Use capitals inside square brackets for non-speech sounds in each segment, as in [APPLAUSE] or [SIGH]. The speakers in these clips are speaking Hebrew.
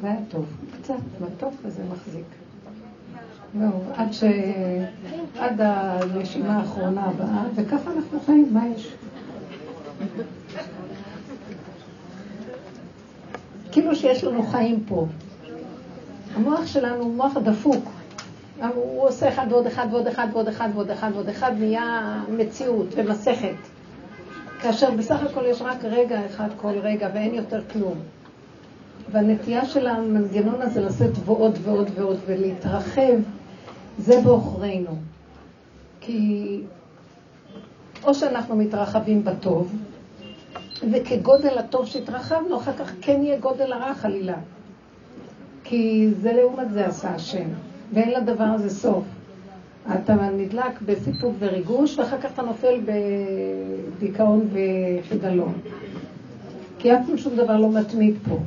זה היה טוב. קצת מתוק וזה מחזיק. זהו, עד ש... עד הנשימה האחרונה הבאה, וככה אנחנו חיים, מה יש? כאילו שיש לנו חיים פה. המוח שלנו הוא מוח דפוק. הוא עושה אחד ועוד אחד ועוד אחד ועוד אחד ועוד אחד ועוד אחד, נהיה מציאות ומסכת. כאשר בסך הכל יש רק רגע אחד כל רגע ואין יותר כלום. והנטייה של המנגנון הזה לשאת ועוד ועוד ועוד ולהתרחב, זה בעוכרינו. כי או שאנחנו מתרחבים בטוב, וכגודל הטוב שהתרחבנו, אחר כך כן יהיה גודל הרע חלילה. כי זה לעומת זה עשה השם, ואין לדבר הזה סוף. אתה נדלק בסיפוק וריגוש, ואחר כך אתה נופל בדיכאון וחידלון. כי אף פעם שום דבר לא מתמיד פה.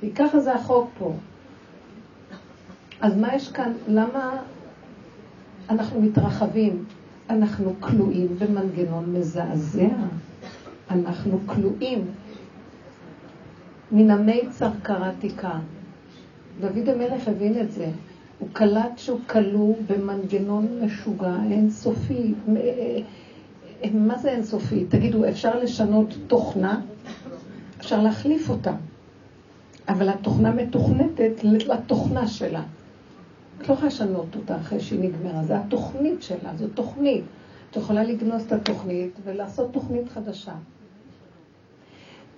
כי ככה זה החוק פה. אז מה יש כאן? למה אנחנו מתרחבים? אנחנו כלואים במנגנון מזעזע. אנחנו כלואים. מן המיצר כאן. דוד המלך הבין את זה. הוא קלט שהוא כלוא במנגנון משוגע, אינסופי. מה זה אינסופי? תגידו, אפשר לשנות תוכנה? אפשר להחליף אותה. אבל התוכנה מתוכנתת לתוכנה שלה. את לא יכולה לשנות אותה אחרי שהיא נגמרה, זה התוכנית שלה, זו תוכנית. את יכולה לגנוז את התוכנית ולעשות תוכנית חדשה.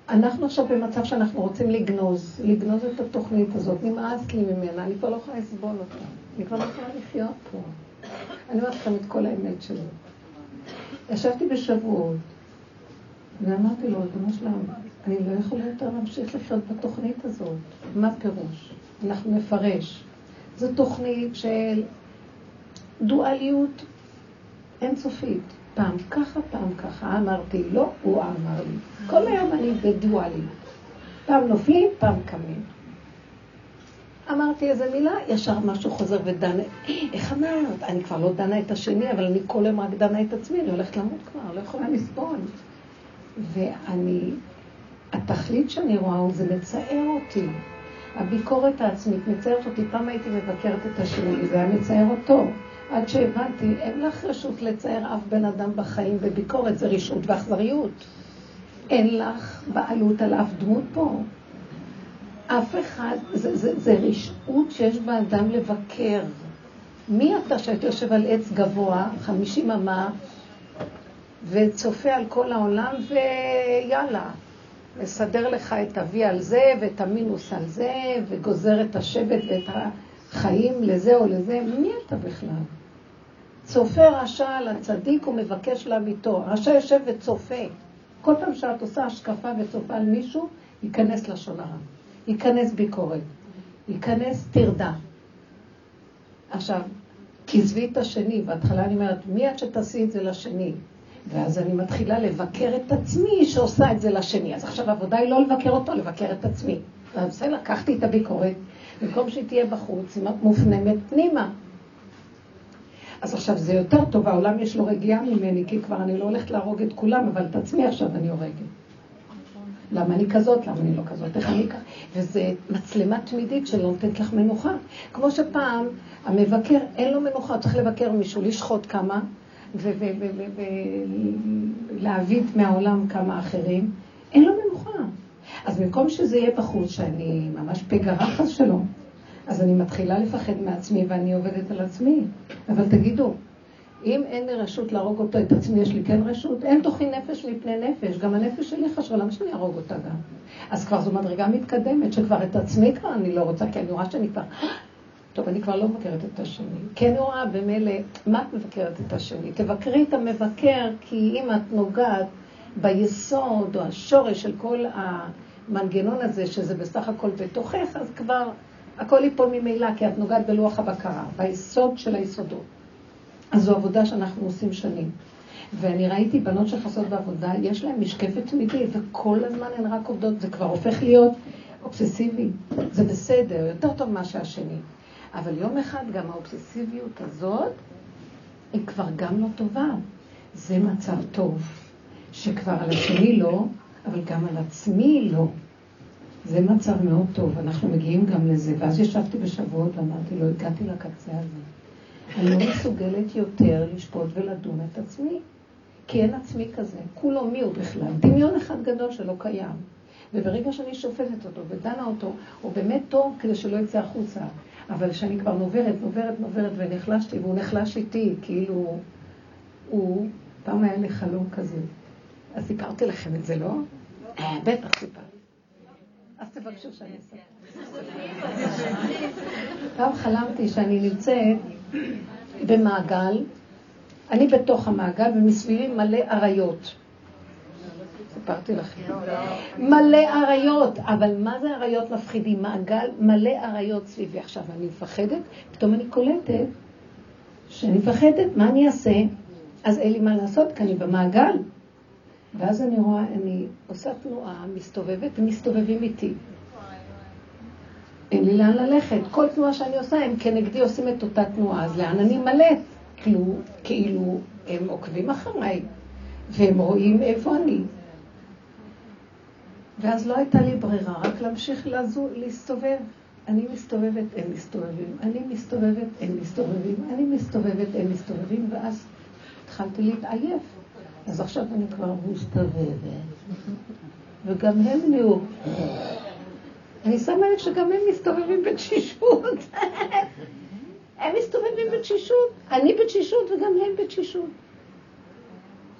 אנחנו עכשיו במצב שאנחנו רוצים לגנוז, לגנוז את התוכנית הזאת, נמאס לי ממנה, אני כבר לא יכולה לסבול אותה, אני כבר לא יכולה לחיות פה. אני אומרת לכם את כל האמת שלי. ישבתי בשבועות, ואמרתי לו, ריבונו שלם, אני לא יכולה יותר להמשיך לחיות בתוכנית הזאת. מה פירוש? אנחנו נפרש. זו תוכנית של דואליות אינסופית. פעם ככה, פעם ככה. אמרתי לא, הוא אמר לי. כל היום אני בדואליות. פעם נופלים, פעם קמים. אמרתי איזה מילה, ישר משהו חוזר ודנה. איך אמרת? אני כבר לא דנה את השני, אבל אני כל היום רק דנה את עצמי, אני הולכת למות כבר, לא יכולה לסבול. ואני, התכלית שאני רואה זה מצער אותי. הביקורת העצמית מצערת אותי. פעם הייתי מבקרת את השני, זה היה מצער אותו. עד שהבנתי, אין לך רשות לצייר אף בן אדם בחיים בביקורת, זה רשעות ואכזריות. אין לך בעלות על אף דמות פה. אף אחד, זה, זה, זה רשעות שיש באדם לבקר. מי אתה שאתה יושב על עץ גבוה, חמישים אמה, וצופה על כל העולם, ויאללה, מסדר לך את ה-V על זה, ואת המינוס על זה, וגוזר את השבט ואת החיים לזה או לזה, מי אתה בכלל? צופה רשע על הצדיק ומבקש להמיתו. רשע יושב וצופה. כל פעם שאת עושה השקפה וצופה על מישהו, ייכנס לשון הרע. ייכנס ביקורת. ייכנס טרדה. עכשיו, עזבי את השני, בהתחלה אני אומרת, מי את שתעשי את זה לשני? ואז אני מתחילה לבקר את עצמי שעושה את זה לשני. אז עכשיו העבודה היא לא לבקר אותו, לבקר את עצמי. אז בסדר, לקחתי את הביקורת, במקום שהיא תהיה בחוץ, היא מופנמת פנימה. אז עכשיו זה יותר טוב, העולם יש לו רגיעה ממני, כי כבר אני לא הולכת להרוג את כולם, אבל את עצמי עכשיו אני הורגת. למה אני כזאת, למה אני לא כזאת, איך אני ככה? וזה מצלמה תמידית שלא נותנת לך מנוחה. כמו שפעם, המבקר, אין לו מנוחה, צריך לבקר מישהו, לשחוט כמה, ולהעביד מהעולם כמה אחרים, אין לו מנוחה. אז במקום שזה יהיה בחוץ, שאני ממש פגרה חס שלום, אז אני מתחילה לפחד מעצמי ואני עובדת על עצמי. אבל תגידו, אם אין לי רשות להרוג אותו, את עצמי יש לי כן רשות? אין תוכי נפש מפני נפש, גם הנפש שלי חשבה, למה שאני אהרוג אותה גם? אז כבר זו מדרגה מתקדמת, שכבר את עצמי כבר אני לא רוצה, כי אני רואה שאני כבר... טוב, אני כבר לא מבקרת את השני. כן רואה במילא, מה את מבקרת את השני? תבקרי את המבקר, כי אם את נוגעת ביסוד או השורש של כל המנגנון הזה, שזה בסך הכל בתוכך, אז כבר הכל ייפול ממילא, כי את נוגעת בלוח הבקרה, ביסוד של היסודות. אז זו עבודה שאנחנו עושים שנים. ואני ראיתי בנות שחסות בעבודה, יש להן משקפת תמידי, וכל הזמן הן רק עובדות, זה כבר הופך להיות אובססיבי. זה בסדר, יותר טוב מה שהשני. אבל יום אחד גם האובססיביות הזאת, היא כבר גם לא טובה. זה מצב טוב, שכבר על השני לא, אבל גם על עצמי לא. זה מצב מאוד טוב, אנחנו מגיעים גם לזה. ואז ישבתי בשבועות ואמרתי לו, הגעתי לקצה הזה. אני לא מסוגלת יותר לשפוט ולדון את עצמי, כי אין עצמי כזה. כולו מי הוא בכלל? דמיון אחד גדול שלא קיים. וברגע שאני שופטת אותו ודנה אותו, הוא באמת טוב כדי שלא יצא החוצה. אבל כשאני כבר נוברת, נוברת, נוברת ונחלשתי, והוא נחלש איתי, כאילו הוא, פעם היה לי חלום כזה. אז סיפרתי לכם את זה, לא? אה, בטח סיפרתי. אז תבקשו שאני אספר. פעם חלמתי שאני נמצאת במעגל, אני בתוך המעגל ומסביבי מלא אריות. סיפרתי לכם. מלא אריות, אבל מה זה אריות מפחידים? מעגל מלא אריות סביבי. עכשיו, אני מפחדת, פתאום אני קולטת שאני מפחדת, מה אני אעשה? אז אין לי מה לעשות, כי אני במעגל. ואז אני רואה, אני עושה תנועה, מסתובבת, הם מסתובבים איתי. אין לי לאן ללכת. כל תנועה שאני עושה, הם כנגדי עושים את אותה תנועה. אז לאן אני מלאת? כאילו, כאילו הם עוקבים אחריי, והם רואים איפה אני. ואז לא הייתה לי ברירה, רק להמשיך לזו, להסתובב. אני מסתובבת, הם מסתובבים. אני מסתובבת, הם מסתובבים. אני מסתובבת, הם מסתובבים, ואז התחלתי להתעייף. אז עכשיו אני כבר מסתובבת, וגם הם נהיו. אני שמה לב שגם הם מסתובבים בתשישות. [LAUGHS] הם מסתובבים בתשישות, אני בתשישות וגם הם בתשישות.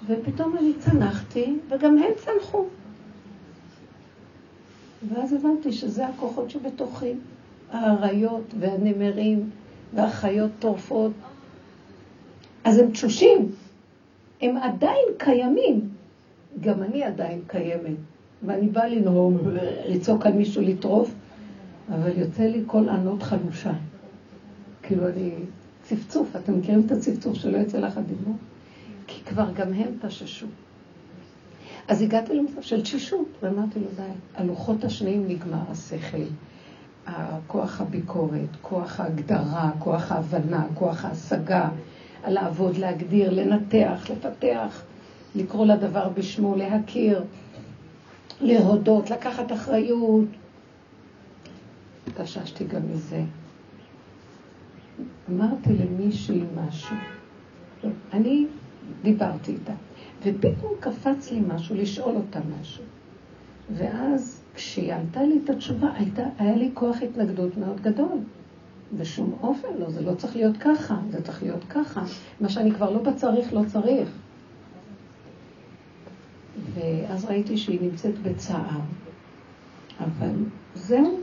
ופתאום אני צנחתי, וגם הם צנחו. ואז הבנתי שזה הכוחות שבתוכי, האריות והנמרים והחיות טורפות. אז הם תשושים, הם עדיין קיימים. גם אני עדיין קיימת. ואני באה לנהוג, לצעוק על מישהו לטרוף, אבל יוצא לי קול ענות חלושה. כאילו אני צפצוף, אתם מכירים את הצפצוף שלא יוצא לך הדיבור? כי כבר גם הם תששו. אז הגעתי למצב של תשישות, ואמרתי לו, די, הלוחות השניים נגמר השכל, כוח הביקורת, כוח ההגדרה, כוח ההבנה, כוח ההשגה, לעבוד, להגדיר, לנתח, לפתח, לקרוא לדבר בשמו, להכיר, להודות, לקחת אחריות. תששתי גם מזה. אמרתי למישהי משהו. אני דיברתי איתה, ופתאום קפץ לי משהו, לשאול אותה משהו. ואז כשהיא עלתה לי את התשובה, הייתה, היה לי כוח התנגדות מאוד גדול. בשום אופן לא, זה לא צריך להיות ככה, זה צריך להיות ככה. מה שאני כבר לא בצריך, לא צריך. ואז ראיתי שהיא נמצאת בצער. אבל זהו,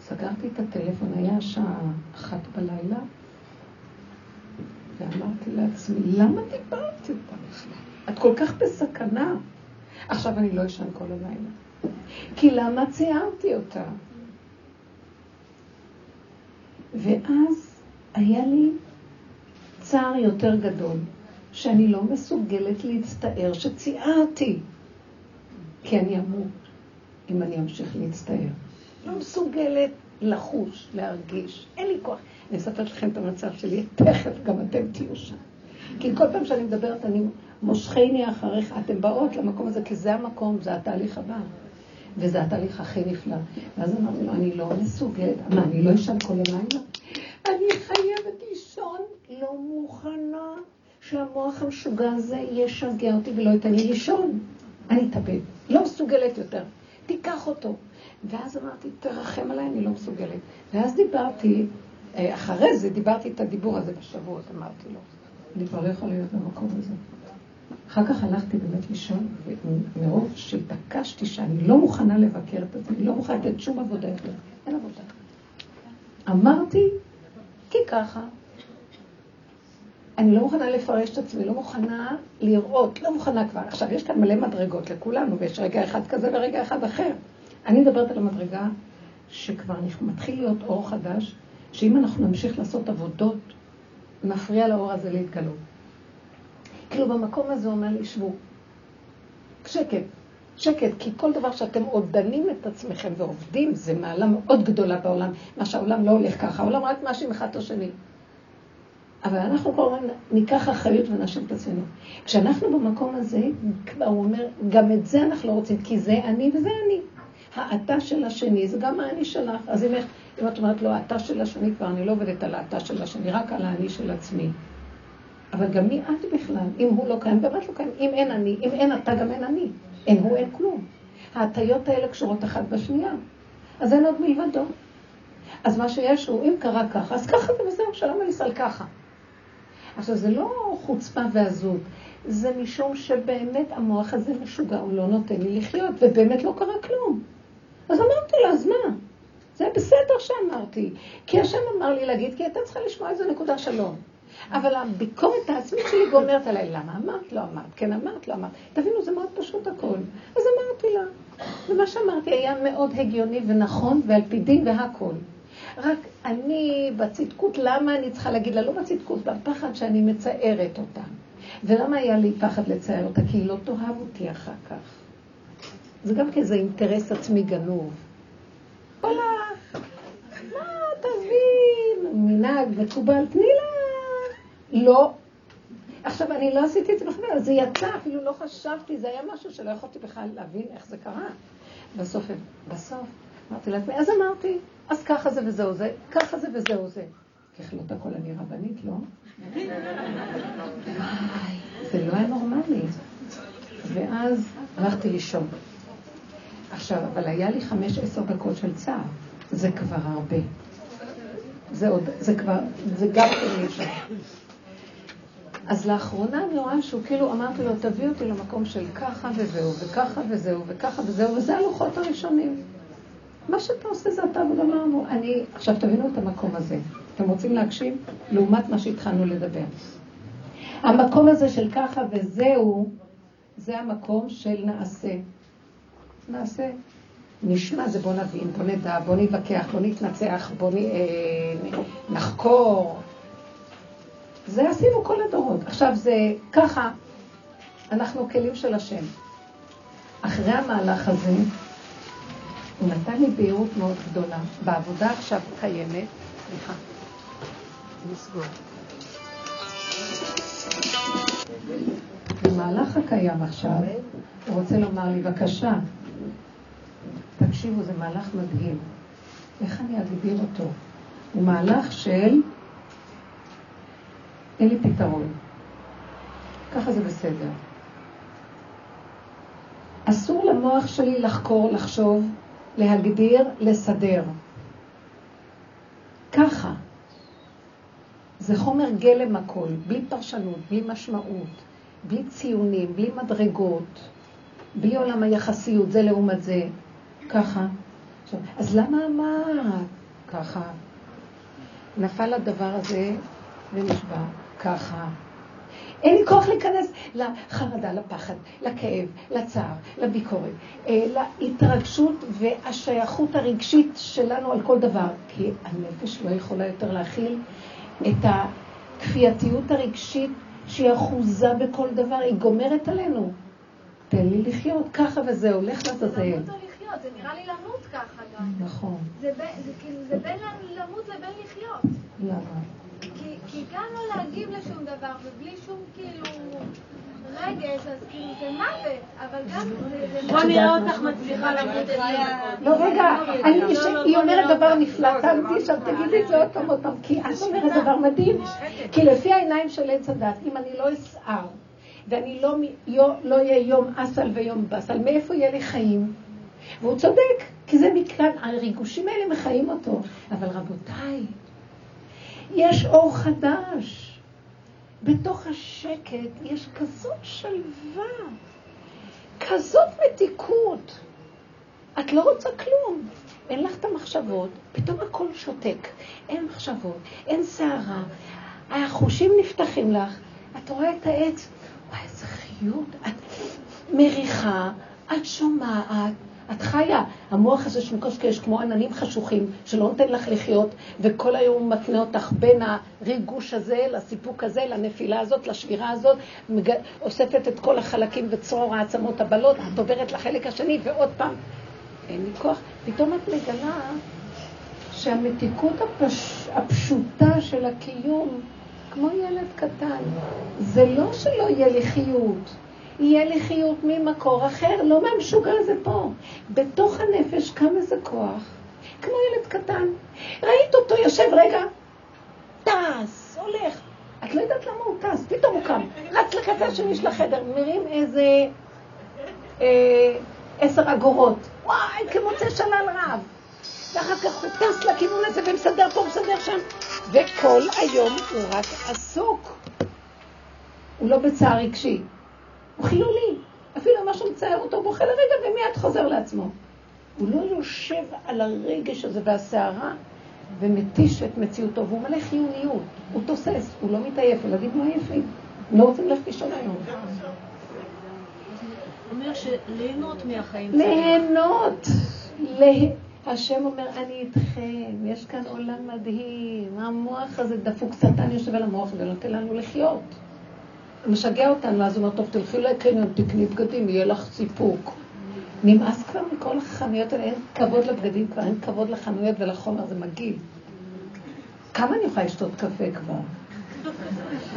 סגרתי את הטלפון, היה שעה אחת בלילה, ואמרתי לעצמי, למה דיברת איתה בכלל? את כל כך בסכנה. עכשיו אני לא אשן כל הלילה. כי למה ציירתי אותה? ואז היה לי צער יותר גדול, שאני לא מסוגלת להצטער שציערתי, כי אני אמות אם אני אמשיך להצטער. לא מסוגלת לחוש, להרגיש, אין לי כוח. אני אספר לכם את המצב שלי, תכף גם אתם תהיו שם. כי כל פעם שאני מדברת, אני מושכני אחריך, אתם באות למקום הזה, כי זה המקום, זה התהליך הבא. וזה התהליך הכי נפלא. ואז אמרתי לו, אני לא מסוגלת, מה, אני לא אשן כל הלילה? אני חייבת לישון, לא מוכנה שהמוח המשוגע הזה ישגע אותי ולא ייתן לי לישון. אני אתאבד, לא מסוגלת יותר. תיקח אותו. ואז אמרתי, תרחם עליי, אני לא מסוגלת. ואז דיברתי, אחרי זה דיברתי את הדיבור הזה בשבועות, אמרתי לו, אני כבר לא יכולה להיות במקום הזה. אחר כך הלכתי באמת לישון, ומרוב שהתעקשתי שאני לא מוכנה לבקר את עצמי, לא מוכנה לתת שום עבודה יותר, אין עבודה. אמרתי, כי ככה. אני לא מוכנה לפרש את עצמי, לא מוכנה לראות, לא מוכנה כבר. עכשיו, יש כאן מלא מדרגות לכולנו, ויש רגע אחד כזה ורגע אחד אחר. אני מדברת על המדרגה שכבר מתחיל להיות אור חדש, שאם אנחנו נמשיך לעשות עבודות, נפריע לאור הזה להתגלות. כאילו במקום הזה אומר לי, שבו. שקט, שקט, כי כל דבר שאתם עוד דנים את עצמכם ועובדים, זה מעלה מאוד גדולה בעולם. מה שהעולם לא הולך ככה, העולם רק מאשים אחד את השני. אבל אנחנו כל הזמן ניקח אחריות ונאשים את עצמנו. כשאנחנו במקום הזה, הוא אומר, גם את זה אנחנו לא רוצים, כי זה אני וזה אני. האתה של השני זה גם האני שלך. אז אם, אם את אומרת לו, האתה של השני, כבר אני לא עובדת על האתה של השני, רק על האני של עצמי. אבל גם מי את בכלל? אם הוא לא קיים, באמת לא קיים. אם אין אני, אם אין אתה, גם אין אני. אין הוא, אין כלום. ההטיות האלה קשורות אחת בשנייה. אז אין עוד מלבדו. אז מה שיש הוא, אם קרה ככה, אז ככה זה וזהו, שלום על ככה. עכשיו, זה לא חוצפה ועזות, זה משום שבאמת המוח הזה משוגע, הוא לא נותן לי לחיות, ובאמת לא קרה כלום. אז אמרתי לה, אז מה? זה בסדר שאמרתי. כי השם אמר לי להגיד, כי הייתה צריכה לשמוע איזה נקודה שלום. אבל הביקורת העצמית שלי גומרת עליי, למה אמרת? לא אמרת, כן אמרת, לא אמרת. תבינו, זה מאוד פשוט הכל. אז אמרתי לה. ומה שאמרתי היה מאוד הגיוני ונכון, ועל פי דין והכל. רק אני בצדקות, למה אני צריכה להגיד לה? לא בצדקות, בפחד שאני מצערת אותה. ולמה היה לי פחד לצייר אותה? כי היא לא תאהב אותי אחר כך. זה גם כזה אינטרס עצמי גנוב. וואלה, מה, תבין, מנהג מקובל, תני לה. לא. עכשיו, אני לא עשיתי את זה בכלל, זה יצא, אפילו לא חשבתי, זה היה משהו שלא יכולתי בכלל להבין איך זה קרה. בסוף, בסוף, אמרתי לעצמי, אז אמרתי, אז ככה זה וזהו זה, ככה זה וזהו זה. ככלות הכל אני רבנית, לא? [LAUGHS] זה לא היה נורמלי. ואז הלכתי לישון. עכשיו, אבל היה לי חמש עשר דקות של צער. זה כבר הרבה. זה עוד, זה כבר, זה גם כן לישון. אז לאחרונה אני רואה שהוא כאילו, אמרתי לו, תביא אותי למקום של ככה וזהו, וככה וזהו, וככה וזהו, וזה הלוחות הראשונים. מה שאתה עושה זה אתה וגמרנו. אני, עכשיו תבינו את המקום הזה. אתם רוצים להקשיב? לעומת מה שהתחלנו לדבר. המקום הזה של ככה וזהו, זה המקום של נעשה. נעשה. נשמע זה בוא נבין, בוא נדע, בוא נתווכח, בוא נתנצח, בוא נ... אה, נחקור. זה עשינו כל הדורות. עכשיו זה ככה, אנחנו כלים של השם. אחרי המהלך הזה, הוא נתן לי בהירות מאוד גדולה. בעבודה עכשיו קיימת, סליחה, נסגור. במהלך הקיים עכשיו, הוא רוצה לומר לי, בבקשה, תקשיבו, זה מהלך מדהים. איך אני אגדיר אותו? הוא מהלך של אין לי פתרון. ככה זה בסדר. אסור למוח שלי לחקור, לחשוב, להגדיר, לסדר. ככה. זה חומר גלם הכל, בלי פרשנות, בלי משמעות, בלי ציונים, בלי מדרגות, בלי עולם היחסיות, זה לעומת זה. ככה. אז למה אמרת ככה? נפל הדבר הזה ונשבע. ככה. אין לי כוח להיכנס לחרדה, לפחד, לכאב, לצער, לביקורת, אה, להתרגשות והשייכות הרגשית שלנו על כל דבר. כי הנפש לא יכולה יותר להכיל את הכפייתיות הרגשית שהיא אחוזה בכל דבר, היא גומרת עלינו. תן לי לחיות ככה וזה הולך לעזאזל. זה נראה לי למות ככה גם. נכון. זה כאילו, בין למות לבין לחיות. למה? כי גם לא להגיב לשום דבר, ובלי שום כאילו רגש, אז כאילו זה מוות, אבל גם זה... בוא נראה אותך מצליחה למות את זה. לא, רגע, היא אומרת דבר נפלא, תמתי עכשיו, תגידי את זה עוד פעם עוד פעם, כי את אומרת דבר מדהים, כי לפי העיניים של עץ הדת, אם אני לא אסער, ואני לא אהיה יום אסל ויום באסל, מאיפה יהיה לי חיים? והוא צודק, כי זה מכאן, הריגושים האלה מחיים אותו. אבל רבותיי, יש אור חדש. בתוך השקט יש כזאת שלווה, כזאת מתיקות. את לא רוצה כלום. אין לך את המחשבות, פתאום הכל שותק. אין מחשבות, אין סערה. החושים נפתחים לך, את רואה את העץ, וואי, איזה חיות. את מריחה, את שומעת, את חיה. המוח הזה יש כמו עננים חשוכים, שלא נותן לך לחיות, וכל היום הוא מתנה אותך בין הריגוש הזה לסיפוק הזה, לנפילה הזאת, לשבירה הזאת, מג... אוספת את כל החלקים וצרור העצמות הבלות, את עוברת לחלק השני, ועוד פעם, אין לי כוח. פתאום את מגלה שהמתיקות הפש... הפשוטה של הקיום, כמו ילד קטן, זה לא שלא יהיה לי חיות. יהיה לי חיות ממקור אחר, לא מהמשוגע הזה פה. בתוך הנפש כמה זה כוח. כמו ילד קטן. ראית אותו יושב רגע, טס, הולך. את לא יודעת למה הוא טס, פתאום הוא קם, רץ לקצה השני של החדר, מרים איזה אה, עשר אגורות. וואי, כמוצא שלל רב. ואחר כך הוא טס לכיוון הזה ומסדר פה, מסדר שם. וכל היום הוא רק עסוק. הוא לא בצער רגשי, הוא חילוני. אפילו מה שמצער אותו, הוא בוכה לרגע ומיד חוזר לעצמו. הוא לא יושב על הרגש הזה והסערה ומתיש את מציאותו, והוא מלא חיוניות, הוא תוסס, הוא לא מתעייף, ילדים לא עייפים, לא רוצים ללכת לישון היום. אומר שליהנות מהחיים. ליהנות. השם אומר, אני איתכם, יש כאן עולם מדהים, המוח הזה דפוק, שטן יושב על המוח ונותן לנו לחיות. משגע אותנו, אז הוא אומר, טוב, תלכי לקניון, תקני בגדים, יהיה לך סיפוק. נמאס כבר מכל החנויות האלה, אין כבוד לבגדים כבר, אין כבוד לחנויות ולחומר, זה מגעיל. כמה אני יכולה לשתות קפה כבר?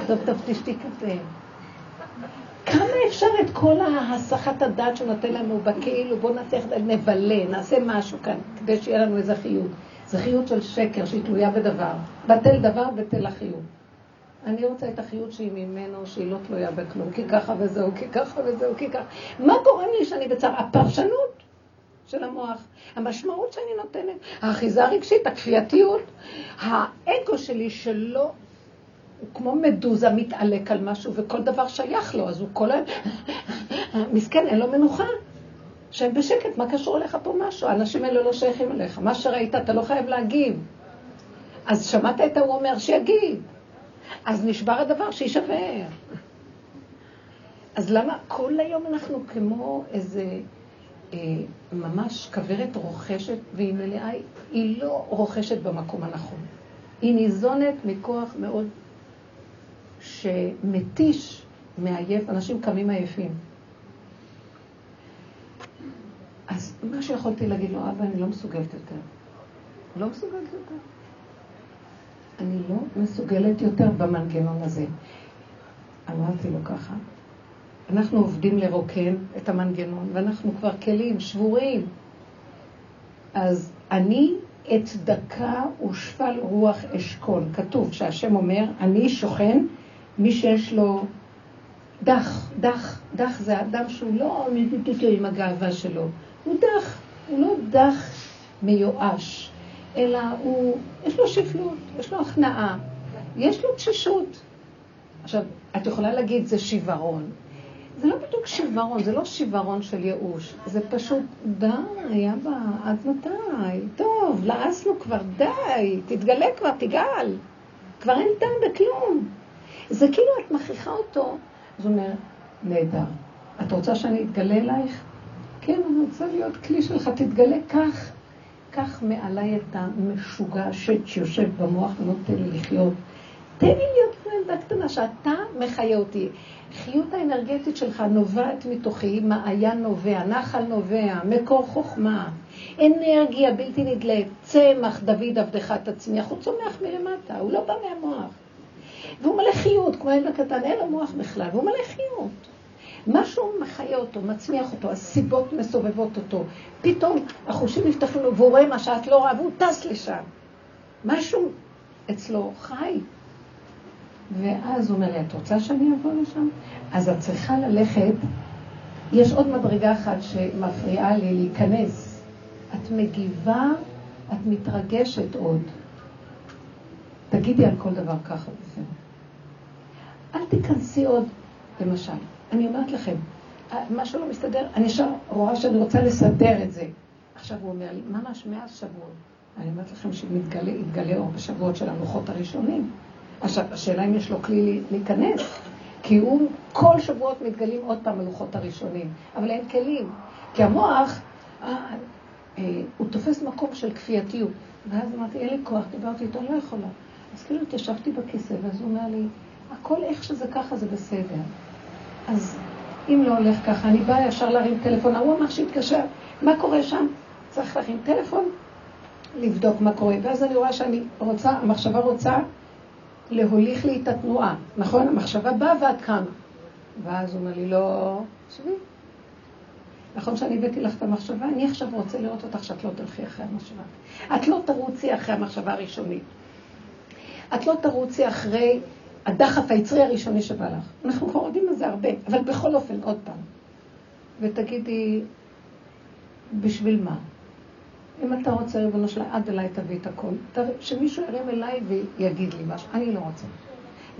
טוב, טוב, תשתי קפה. כמה אפשר את כל ההסחת הדעת שנותן לנו בכאילו, בואו נעשה, נבלה, נעשה משהו כאן, כדי שיהיה לנו איזה חיות. זה חיות של שקר שהיא תלויה בדבר. בטל דבר, בטל החיות. אני רוצה את החיות שהיא ממנו, שהיא לא תלויה בכלום, כי ככה וזהו, כי ככה וזהו, כי ככה. מה גורם לי שאני בצער? הפרשנות של המוח, המשמעות שאני נותנת, האחיזה הרגשית, הכפייתיות, האגו שלי שלא, הוא כמו מדוזה מתעלק על משהו וכל דבר שייך לו, אז הוא כל היום, [LAUGHS] מסכן, אין לו מנוחה. שהם בשקט, מה קשור אליך פה משהו? האנשים האלה לא שייכים אליך. מה שראית, אתה לא חייב להגיב. אז שמעת את ההוא אומר שיגיב. אז נשבר הדבר, שיישבר. אז למה כל היום אנחנו כמו איזה אה, ממש כוורת רוכשת, והיא מלאה, היא לא רוכשת במקום הנכון. היא ניזונת מכוח מאוד שמתיש, מעייף, אנשים קמים עייפים. אז מה שיכולתי להגיד לו, אבא, אני לא מסוגלת יותר. לא מסוגלת יותר. אני לא מסוגלת יותר במנגנון הזה. אמרתי לו ככה, אנחנו עובדים לרוקן את המנגנון, ואנחנו כבר כלים שבורים. אז אני את דקה ושפל רוח אשכול. כתוב שהשם אומר, אני שוכן מי שיש לו דח, דח, דח זה אדם שהוא לא עם הגאווה שלו, הוא דח, הוא לא דח מיואש. אלא הוא, יש לו שפלות, יש לו הכנעה, יש לו תשישות. עכשיו, את יכולה להגיד זה שיוורון. זה לא בדיוק שיוורון, זה לא שיוורון של ייאוש, זה פשוט, די, אבא, עד מתי? טוב, לעסנו כבר, די, תתגלה כבר, תגאל. כבר אין טעם בכלום. זה כאילו את מכריחה אותו, אז הוא אומר, נהדר, את רוצה שאני אתגלה אלייך? כן, אני רוצה להיות כלי שלך, תתגלה כך. קח מעליי את המשוגע שיושב במוח ונותן לי לחיות. תן לי להיות כמו ילדה קטנה, שאתה מחיה אותי. חיות האנרגטית שלך נובעת מתוכי, מעיין נובע, נחל נובע, מקור חוכמה, אנרגיה בלתי נדלית, צמח דוד עבדך תצמיח, הוא צומח מלמטה, הוא לא בא מהמוח. והוא מלא חיות, כמו ילד הקטן, אין לו מוח בכלל, והוא מלא חיות. משהו מחיה אותו, מצמיח אותו, הסיבות מסובבות אותו. פתאום החושים נפתחים לו והוא רואה מה שאת לא רואה והוא טס לשם. משהו אצלו חי. ואז הוא אומר לי, את רוצה שאני אבוא לשם? אז את צריכה ללכת, יש עוד מדרגה אחת שמפריעה לי להיכנס. את מגיבה, את מתרגשת עוד. תגידי על כל דבר ככה וזהו. אל תיכנסי עוד, למשל. אני אומרת לכם, משהו לא מסתדר, אני ישר רואה שאני רוצה לסדר את זה. עכשיו הוא אומר לי, ממש מאז שבועות. אני אומרת לכם שיתגלה אור בשבועות של הלוחות הראשונים. עכשיו, השאלה אם יש לו כלי להיכנס, כי הוא, כל שבועות מתגלים עוד פעם הלוחות הראשונים, אבל אין כלים. כי המוח, אה, אה, הוא תופס מקום של כפייתיות. ואז אמרתי, אין לי כוח, דיברתי איתו, אני לא יכולה. אז כאילו התיישבתי בכיסא, ואז הוא אומר לי, הכל איך שזה ככה זה בסדר. אז אם לא הולך ככה, אני באה ישר להרים טלפון, ההוא אמר שהתקשר, מה קורה שם? צריך להרים טלפון, לבדוק מה קורה. ואז אני רואה שאני רוצה, המחשבה רוצה להוליך לי את התנועה, נכון? המחשבה באה ואת קמה. ואז הוא אומר לי, לא, שבי. נכון שאני הבאתי לך את המחשבה? אני עכשיו רוצה לראות אותך שאת לא תלכי אחרי המחשבה. את לא תרוצי אחרי המחשבה הראשונית. את לא תרוצי אחרי הדחף היצרי הראשוני שבא לך. אנחנו כבר יודעים על זה הרבה, אבל בכל אופן, עוד פעם. ותגידי, בשביל מה? אם אתה רוצה, ריבונו שלה, עד אליי תביא את הכל. שמישהו ירים אליי ויגיד לי משהו. אני לא רוצה.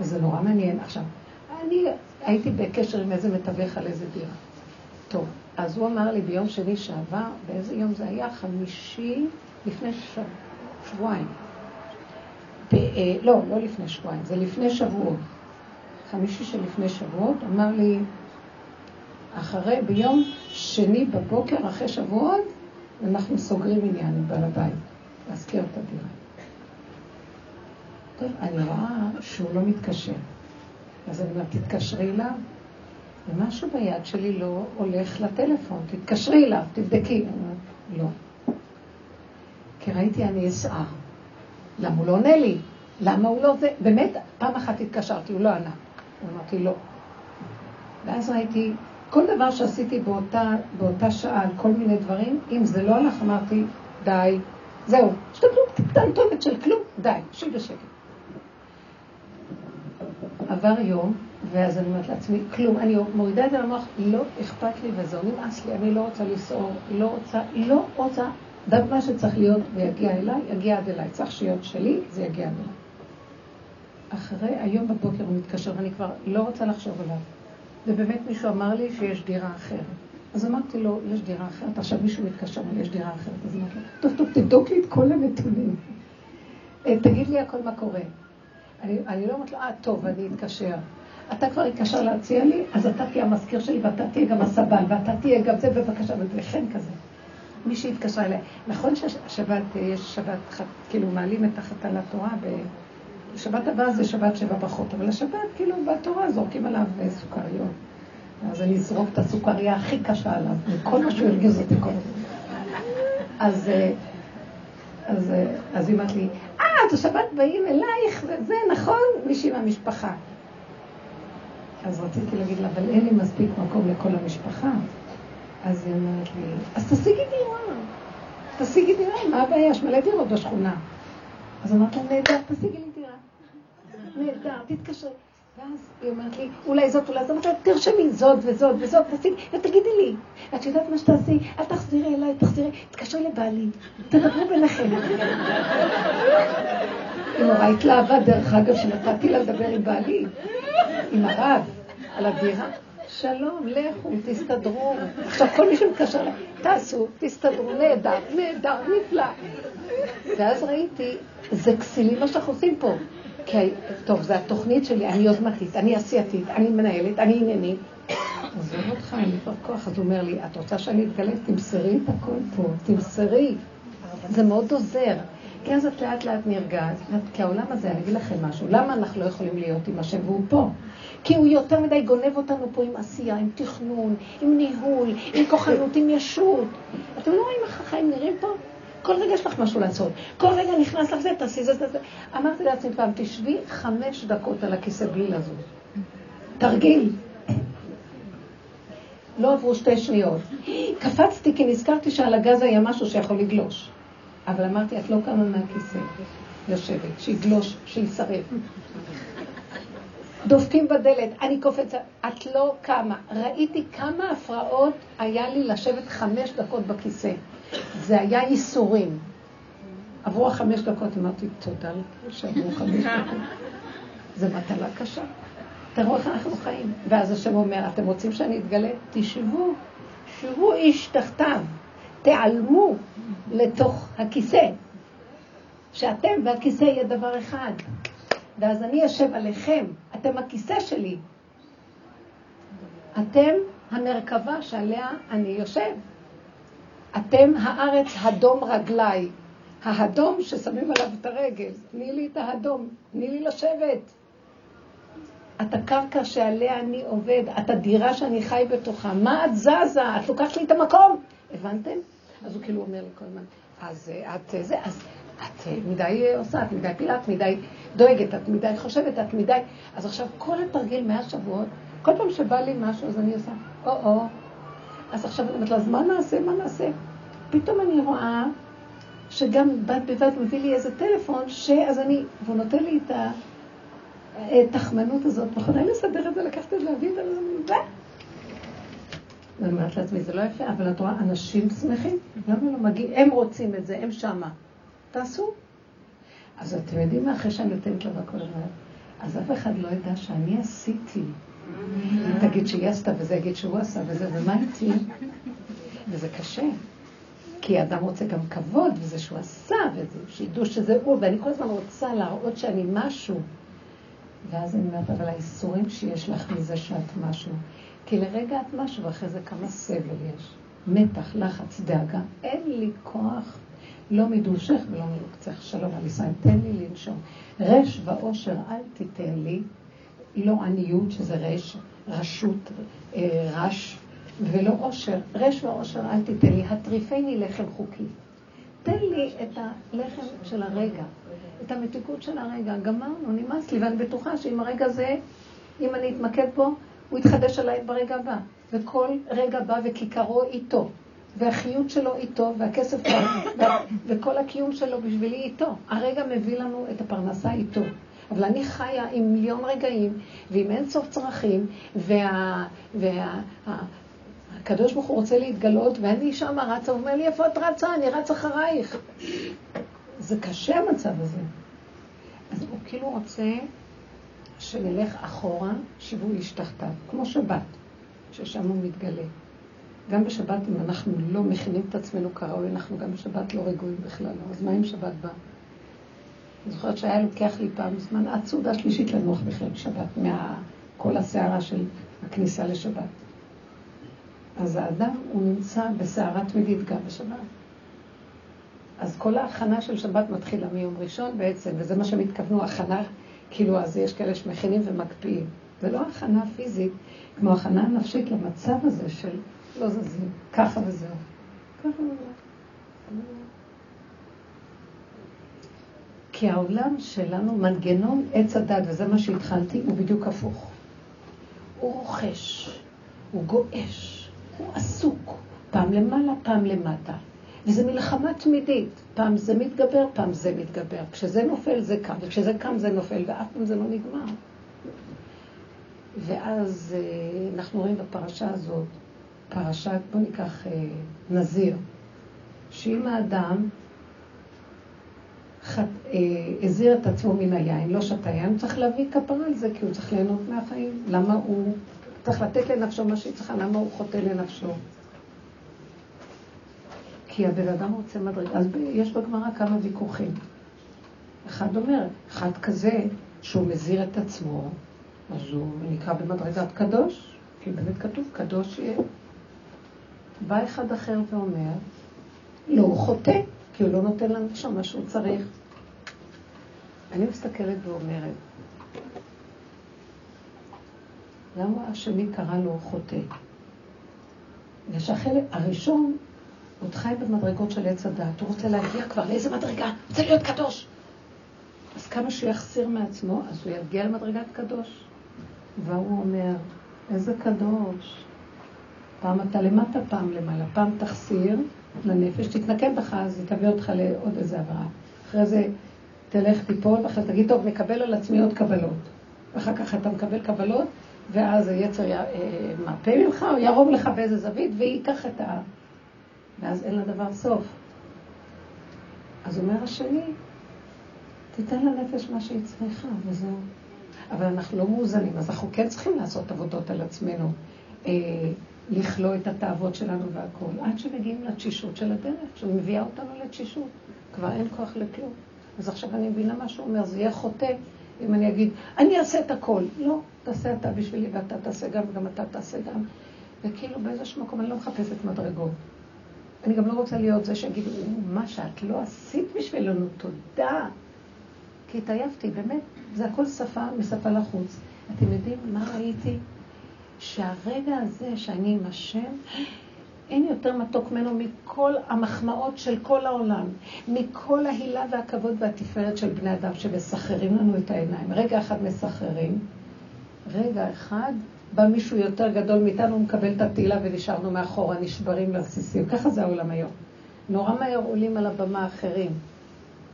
וזה נורא מעניין. עכשיו, אני הייתי בקשר עם איזה מתווך על איזה דירה. טוב, אז הוא אמר לי ביום שני שעבר, באיזה יום זה היה? חמישי לפני. שבועיים. ב... אה, לא, לא לפני שבועיים, זה לפני שבועות. חמישי שלפני שבועות, אמר לי, אחרי, ביום שני בבוקר, אחרי שבועות, אנחנו סוגרים עניין עם בעל הבית, להזכיר את הדירה. טוב, אני רואה שהוא לא מתקשר. אז אני אומרת, תתקשרי אליו. ומשהו ביד שלי לא הולך לטלפון, תתקשרי אליו, תבדקי. לא. כי ראיתי אני אסער. למה הוא לא עונה לי? למה הוא לא זה? באמת, פעם אחת התקשרתי, הוא לא ענה. אמרתי לא. ואז ראיתי, כל דבר שעשיתי באותה, באותה שעה על כל מיני דברים, אם זה לא הלך, אמרתי, די, זהו, השתדלות קטנטונת של כלום, די, שבי בשקט. עבר יום, ואז אני אומרת לעצמי, כלום, אני מורידה את זה למוח, לא אכפת לי וזהו, נמאס לי, אני לא רוצה לסעור, לא רוצה, לא רוצה, דווקא מה שצריך להיות ויגיע אליי, יגיע עד אליי. צריך שיהיה שלי, זה יגיע עד אליי. אחרי, היום בבוקר הוא מתקשר, ואני כבר לא רוצה לחשוב עליו. ובאמת מישהו אמר לי שיש דירה אחרת. אז אמרתי לו, יש דירה אחרת, עכשיו מישהו מתקשר, יש דירה אחרת. אז אמרתי לו, טוב, טוב, תבדוק לי את כל הנתונים. אה, תגיד לי הכל מה קורה. אני, אני לא אומרת לו, אה, טוב, אני אתקשר. אתה כבר התקשר להציע לי, אז אתה תהיה המזכיר שלי ואתה תהיה גם הסבל, ואתה תהיה גם זה, בבקשה, חן כזה. מי שהתקשרה אליי. נכון שהשבת, יש שבת, כאילו מעלים את החתן לתורה, בשבת הבאה זה שבת שבע ברכות, אבל השבת, כאילו, בתורה זורקים עליו סוכריות. אז אני אזרוק את הסוכריה הכי קשה עליו, וכל מה שהוא הרגיז אותי כל הזמן. אז, אה, אז, אה, אז היא אמרת לי, אה, את השבת באים אלייך, וזה נכון, מישהי מהמשפחה. אז רציתי להגיד לה, אבל אין לי מספיק מקום לכל המשפחה. אז היא אומרת לי, אז תשיגי דירה. תשיגי דירה, מה הבעיה? יש מלא דירות בשכונה. אז אמרתי לה, נהדר, תשיגי לי דירה. נהדר, תתקשרי. ואז היא אומרת לי, אולי זאת, אולי זאת, תרשמי זאת וזאת וזאת, תשיגי, ותגידי לי, את יודעת מה שתעשי? אל תחזירי אליי, תחזירי, תתקשרי לבעלי, תדברו ביניכם. היא נורא התלהבה, דרך אגב, שנתתי לה לדבר עם בעלי, עם הרב, על הדירה. שלום, לכו, תסתדרו. עכשיו, כל מי שמתקשר אליי, תעשו, תסתדרו, נהדר, נהדר, נפלא. ואז ראיתי, זה כסילי מה שאנחנו עושים פה. כי, טוב, זו התוכנית שלי, אני יוזמתית, אני עשייתית, אני מנהלת, אני עניינית. עזוב אותך, אין לי כבר כוח. אז הוא אומר לי, את רוצה שאני אתגלה? תמסרי את הכל פה, תמסרי. זה מאוד עוזר. כי אז את לאט לאט נרגעת, כי העולם הזה, אני אגיד לכם משהו, למה אנחנו לא יכולים להיות עם השם והוא פה? כי הוא יותר מדי גונב אותנו פה עם עשייה, עם תכנון, עם ניהול, עם כוחנות, עם ישות. אתם לא רואים איך החיים נראים פה? כל רגע יש לך משהו לעשות. כל רגע נכנס לך זה, תעשי זה, זה, זה. אמרתי לעצמי פעם, תשבי חמש דקות על הכיסא בלי לזוז. תרגיל. לא עברו שתי שניות. קפצתי כי נזכרתי שעל הגז היה משהו שיכול לגלוש. אבל אמרתי, את לא קמה מהכיסא, יושבת, שיגלוש, שישרף. דופקים בדלת, אני קופצת, את לא קמה. ראיתי כמה הפרעות היה לי לשבת חמש דקות בכיסא. זה היה ייסורים. עברו החמש דקות, אמרתי, תודה שעברו חמש דקות. זו מטלה קשה. תראו איך אנחנו חיים. ואז השם אומר, אתם רוצים שאני אתגלה? תשבו, שבו איש תחתיו, תיעלמו לתוך הכיסא. שאתם והכיסא יהיה דבר אחד. ואז אני אשב עליכם, אתם הכיסא שלי. אתם המרכבה שעליה אני יושב. אתם הארץ הדום רגליי. האדום ששמים עליו את הרגל. תני לי את האדום, תני לי לשבת. את הקרקע שעליה אני עובד, את הדירה שאני חי בתוכה. מה את זזה? את לוקחת לי את המקום. הבנתם? אז הוא כאילו אומר לי כל הזמן, אז את זה, אז את מדי עושה, את מדי פילה, את מדי דואגת, את מדי חושבת, את מדי... אז עכשיו כל התרגיל מהשבועות, כל פעם שבא לי משהו, אז אני עושה, או-או. אז עכשיו אני אומרת לה, אז מה נעשה, מה נעשה? פתאום אני רואה שגם בד בבד מביא לי איזה טלפון, שאז אני, והוא נותן לי את התחמנות הזאת, מכונה לסדר את זה, לקחת את זה, להביא את זה, ואני אומרת לעצמי, זה לא יפה, אבל את רואה, אנשים שמחים, למה לא מגיעים? הם רוצים את זה, הם שמה. תעשו. אז אתם יודעים מה, אחרי שאני נותנת לו הכל הזמן, אז אף אחד לא ידע שאני עשיתי. היא תגיד שהיא עשתה, וזה יגיד שהוא עשה, וזה, ומה איתי? וזה קשה. כי האדם רוצה גם כבוד, וזה שהוא עשה, וזה, שידעו שזה הוא, ואני כל הזמן רוצה להראות שאני משהו. ואז אני אומרת, אבל האיסורים שיש לך מזה שאת משהו, כי לרגע את משהו, ואחרי זה כמה סבל יש. מתח, לחץ, דאגה. אין לי כוח, לא מדושך ולא מלוקצך. שלום על ישראל, תן לי לנשום. רש ועושר אל תיתן לי, לא עניות, שזה רש, רשות, אה, רש, ולא עושר. רש ועושר אל תיתן לי, הטריפני לחם חוקי. תן לי את הלחם של הרגע, את המתיקות של הרגע. גמרנו, נמאס לי, ואני בטוחה שאם הרגע הזה, אם אני אתמקד בו, הוא יתחדש עליי ברגע הבא. וכל רגע בא וכיכרו איתו, והחיות שלו איתו, והכסף שלו, [COUGHS] וכל הקיום שלו בשבילי איתו. הרגע מביא לנו את הפרנסה איתו. אבל אני חיה עם מיליון רגעים, ועם אין סוף צרכים, וה... וה... הקדוש ברוך הוא רוצה להתגלות, ואני שם רצה, הוא אומר לי, איפה את רצה? אני רץ אחרייך. [COUGHS] זה קשה המצב הזה. אז הוא כאילו רוצה שנלך אחורה, שיווי איש תחתיו, כמו שבת, ששם הוא מתגלה. גם בשבת, אם אנחנו לא מכינים את עצמנו כראוי, אנחנו גם בשבת לא רגועים בכלל. אז מה אם שבת בא? אני זוכרת שהיה לוקח לי פעם זמן עד סעודה שלישית לנוח בכלל בשבת, מכל הסערה של הכניסה לשבת. אז האדם, הוא נמצא בסערה תמידית גם בשבת. אז כל ההכנה של שבת מתחילה מיום ראשון בעצם, וזה מה שהם התכוונו, הכנה כאילו, אז יש כאלה שמכינים ומקפיאים. זה לא הכנה פיזית, כמו הכנה נפשית למצב הזה של לא זזים, ככה וזהו. כי העולם שלנו, מנגנון עץ הדת, וזה מה שהתחלתי, הוא בדיוק הפוך. הוא רוכש, הוא גועש, הוא עסוק, פעם למעלה, פעם למטה. וזו מלחמה תמידית. פעם זה מתגבר, פעם זה מתגבר. כשזה נופל זה קם, וכשזה קם זה נופל, ואף פעם זה לא נגמר. ואז אה, אנחנו רואים בפרשה הזאת, פרשת, בוא ניקח אה, נזיר, שאם האדם חת, אה, הזיר את עצמו מן היין, לא שתה יין, צריך להביא כפרה על זה, כי הוא צריך ליהנות מהחיים. למה הוא צריך לתת לנפשו מה שהיא צריכה, למה הוא חוטא לנפשו? כי הבן אדם רוצה מדרגה. אז יש בגמרא כמה ויכוחים. אחד אומר, אחד כזה שהוא מזיר את עצמו, אז הוא נקרא במדרגת קדוש, כי באמת כתוב, קדוש יהיה. בא אחד אחר ואומר, לא, הוא חוטא, כי הוא לא נותן לנו שם מה שהוא צריך. אני מסתכלת ואומרת, למה השני קרא לו חוטא? בגלל שהחלק הראשון עוד חי במדרגות של עץ הדת, הוא רוצה להגיע כבר לאיזה מדרגה? רוצה להיות קדוש. אז כמה שהוא יחסיר מעצמו, אז הוא יגיע למדרגת קדוש. והוא אומר, איזה קדוש. פעם אתה למטה, פעם למעלה. פעם תחסיר לנפש, תתנקם בך, אז היא תביא אותך לעוד איזה עברה. אחרי זה תלך, תיפול, ואחרי זה תגיד, טוב, נקבל על עצמי עוד קבלות. ואחר כך אתה מקבל קבלות, ואז היצר אה, ממך, או ירום לך באיזה זווית, וייקח את ה... ואז אין לדבר סוף. אז אומר השני, תיתן לנפש מה שהיא צריכה, וזהו. אבל אנחנו לא מאוזנים, אז אנחנו כן צריכים לעשות עבודות על עצמנו, אה, לכלוא את התאוות שלנו והכול, עד שמגיעים לתשישות של הדרך, שמביאה אותנו לתשישות. כבר אין כוח לכלום. אז עכשיו אני מבינה מה שהוא אומר, זה יהיה חוטא אם אני אגיד, אני אעשה את הכל. לא, תעשה אתה בשבילי ואתה תעשה גם, וגם אתה תעשה גם. וכאילו באיזשהו מקום אני לא מחפשת מדרגות. אני גם לא רוצה להיות זה שיגידו, מה שאת לא עשית בשבילנו, תודה. כי התעייפתי, באמת, זה הכל שפה משפה לחוץ. אתם יודעים מה ראיתי? שהרגע הזה שאני עם השם, אין יותר מתוק ממנו מכל המחמאות של כל העולם, מכל ההילה והכבוד והתפארת של בני אדם שמסחררים לנו את העיניים. רגע אחד מסחררים, רגע אחד בא מישהו יותר גדול מאיתנו, מקבל את התהילה ונשארנו מאחורה, נשברים לרסיסים. ככה זה העולם היום. נורא מהר עולים על הבמה אחרים.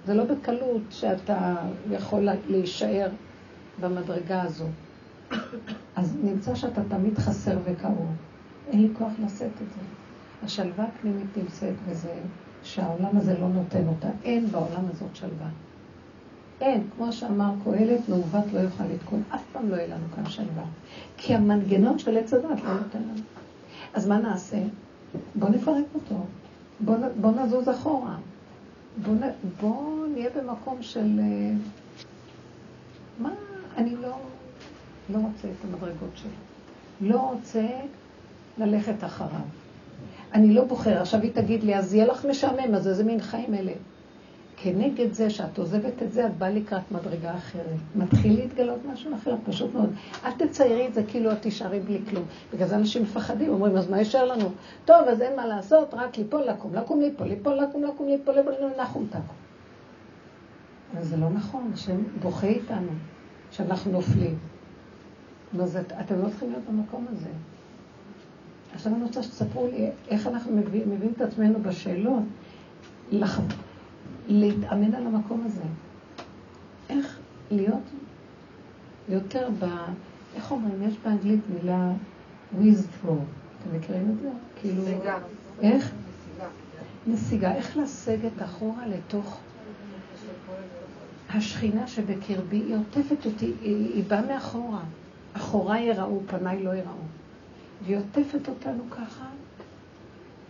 זה לא בקלות שאתה יכול להישאר במדרגה הזו. אז נמצא שאתה תמיד חסר וכאוב. אין לי כוח לשאת את זה. השלווה הפנימית נמצאת בזה שהעולם הזה לא נותן אותה. אין בעולם הזאת שלווה. אין, כמו שאמר קהלת, מעוות לא יוכל לתקון. אף פעם לא יהיה לנו כאן שלווה. כי המנגנון של עץ הדת לא נותן לנו. אז מה נעשה? בואו נפרק אותו. בואו בוא נזוז אחורה. בואו בוא נהיה במקום של... אה, מה, אני לא, לא רוצה את המדרגות שלו. לא רוצה ללכת אחריו. אני לא בוחר. עכשיו היא תגיד לי, אז יהיה לך משעמם, אז איזה מין חיים אלה? כנגד זה שאת עוזבת את זה, את באה לקראת מדרגה אחרת. מתחיל להתגלות משהו אחר, פשוט מאוד. אל תציירי את זה כאילו את תישארי בלי כלום. בגלל זה אנשים מפחדים, אומרים, אז מה יישאר לנו? טוב, אז אין מה לעשות, רק ליפול, לקום, לקום, ליפול, ליפול, לקום, לקום, ליפול, ליפול, נחום תקום. אבל זה לא נכון, השם בוכה איתנו, שאנחנו נופלים. אתם לא צריכים להיות במקום הזה. עכשיו אני רוצה שתספרו לי איך אנחנו מביאים את עצמנו בשאלות, לח... להתאמן על המקום הזה. איך להיות יותר ב... איך אומרים? יש באנגלית מילה withdraw. אתם מכירים את זה? כאילו... נסיגה. איך? נסיגה. נסיגה. איך לסגת אחורה לתוך... השכינה שבקרבי, היא עוטפת אותי, היא, היא באה מאחורה. אחוריי יראו, פניי לא יראו. והיא עוטפת אותנו ככה,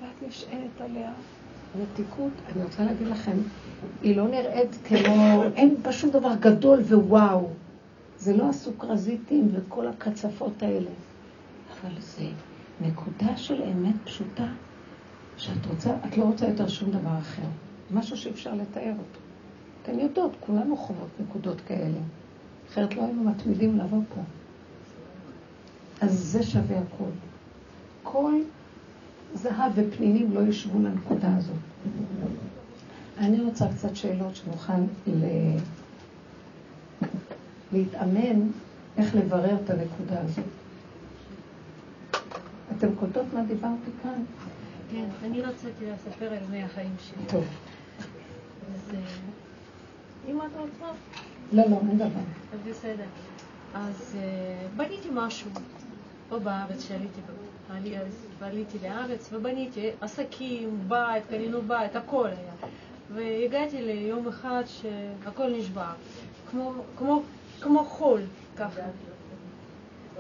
ואת נשענת עליה. מתיקות, אני רוצה להגיד לכם, היא לא נראית כמו, אין בה שום דבר גדול ווואו. זה לא הסוכרזיתים וכל הקצפות האלה. אבל זה נקודה של אמת פשוטה, שאת רוצה, את לא רוצה יותר שום דבר אחר. משהו שאפשר לתאר אותו. אתן יודעות, כולנו חוות נקודות כאלה. אחרת לא היינו מתמידים לבוא פה. אז זה שווה הכול. כל זהב ופנינים לא ישבו לנקודה הזאת. אני רוצה קצת שאלות שנוכל ל... להתאמן איך לברר את הנקודה הזאת. אתם קולטות מה דיברתי כאן? כן, אני רציתי לספר על מי החיים שלי. טוב. אז אם את רוצה? לא, לא, אין דבר. בסדר. אז אה, בניתי משהו פה בארץ שעליתי ועליתי לארץ ובניתי עסקים, בית, קנינו בית, הכל היה. והגעתי ליום אחד שהכל נשבר, כמו, כמו, כמו חול, ככה.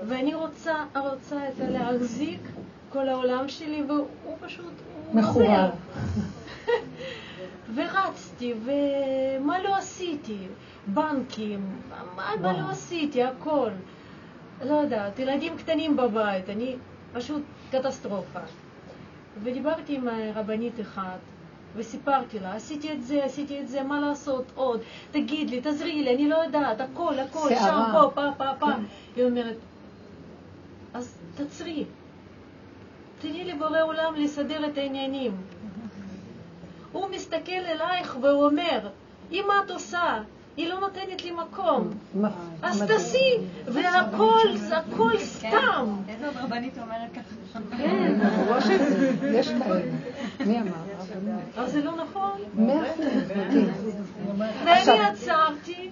ואני רוצה, רוצה את להחזיק כל העולם שלי, והוא פשוט... מחורר. [LAUGHS] ורצתי, ומה לא עשיתי? בנקים, מה, מה לא עשיתי? הכל. לא יודעת, ילדים קטנים בבית, אני פשוט קטסטרופה. ודיברתי עם רבנית אחת, וסיפרתי לה, עשיתי את זה, עשיתי את זה, מה לעשות עוד? תגיד לי, תעזרי לי, אני לא יודעת, הכל, הכל, שם, פה, פה, פה, פה. כן. היא אומרת, אז תעצרי, תני לבורא עולם לסדר את העניינים. [LAUGHS] הוא מסתכל אלייך והוא אומר, אם את עושה היא לא נותנת לי מקום. אז תעשי, והכל, זה הכל סתם. איזה עוד רבנית אומרת ככה? כן. יש כאלה. מי אמר? אבל זה לא נכון. מאה. ואני עצרתי,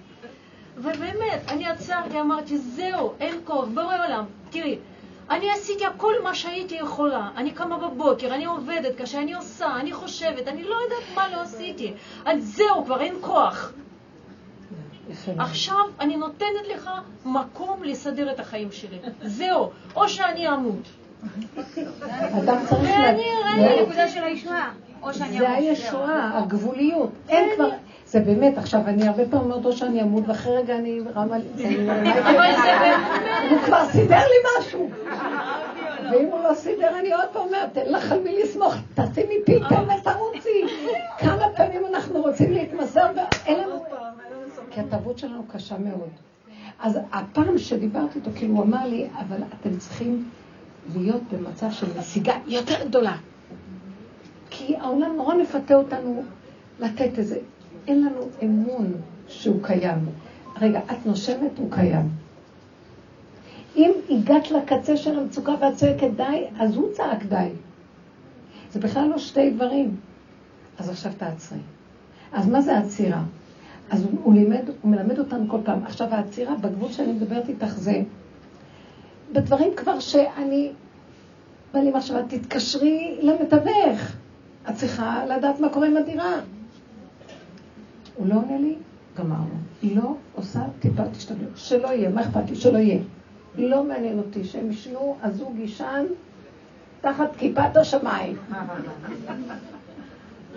ובאמת, אני עצרתי, אמרתי, זהו, אין כוח, בורא עולם. תראי, אני עשיתי הכל מה שהייתי יכולה. אני קמה בבוקר, אני עובדת קשה, אני עושה, אני חושבת, אני לא יודעת מה לא עשיתי. אז זהו, כבר אין כוח. עכשיו אני נותנת לך מקום לסדר את החיים שלי. זהו, או שאני אמות. אדם צריך... ואני אראה לי נקודה של הישועה. זה הישועה, הגבוליות. אין כבר... זה באמת, עכשיו, אני הרבה פעמים אומרת או שאני אמות, ואחרי רגע אני רמה... הוא כבר סידר לי משהו. ואם הוא לא סידר, אני עוד פעם אומרת, תן לך על מי לסמוך, תשימי פיתה ותרוצי. כמה פעמים אנחנו רוצים להתמסר, ואין לנו... כי התרבות שלנו קשה מאוד. אז הפעם שדיברתי איתו, כאילו הוא אמר לי, אבל אתם צריכים להיות במצב של נסיגה יותר גדולה. כי העולם נורא מפתה אותנו לתת איזה, אין לנו אמון שהוא קיים. רגע, את נושמת, הוא קיים. אם הגעת לקצה של המצוקה ואת צועקת די, אז הוא צעק די. זה בכלל לא שתי דברים. אז עכשיו תעצרי. אז מה זה העצירה? אז הוא, הוא, לימד, הוא מלמד אותנו כל פעם. עכשיו העצירה, בגבול שאני מדברת איתך זה, בדברים כבר שאני, בא לי מחשבה, תתקשרי למתווך. את צריכה לדעת מה קורה עם הדירה. הוא לא עונה לי, גמרנו. לא עושה טיפה תשתדלות. שלא יהיה, מה אכפת לי? שלא יהיה. לא מעניין אותי שהם ישנו, הזוג יישן תחת כיפת השמיים.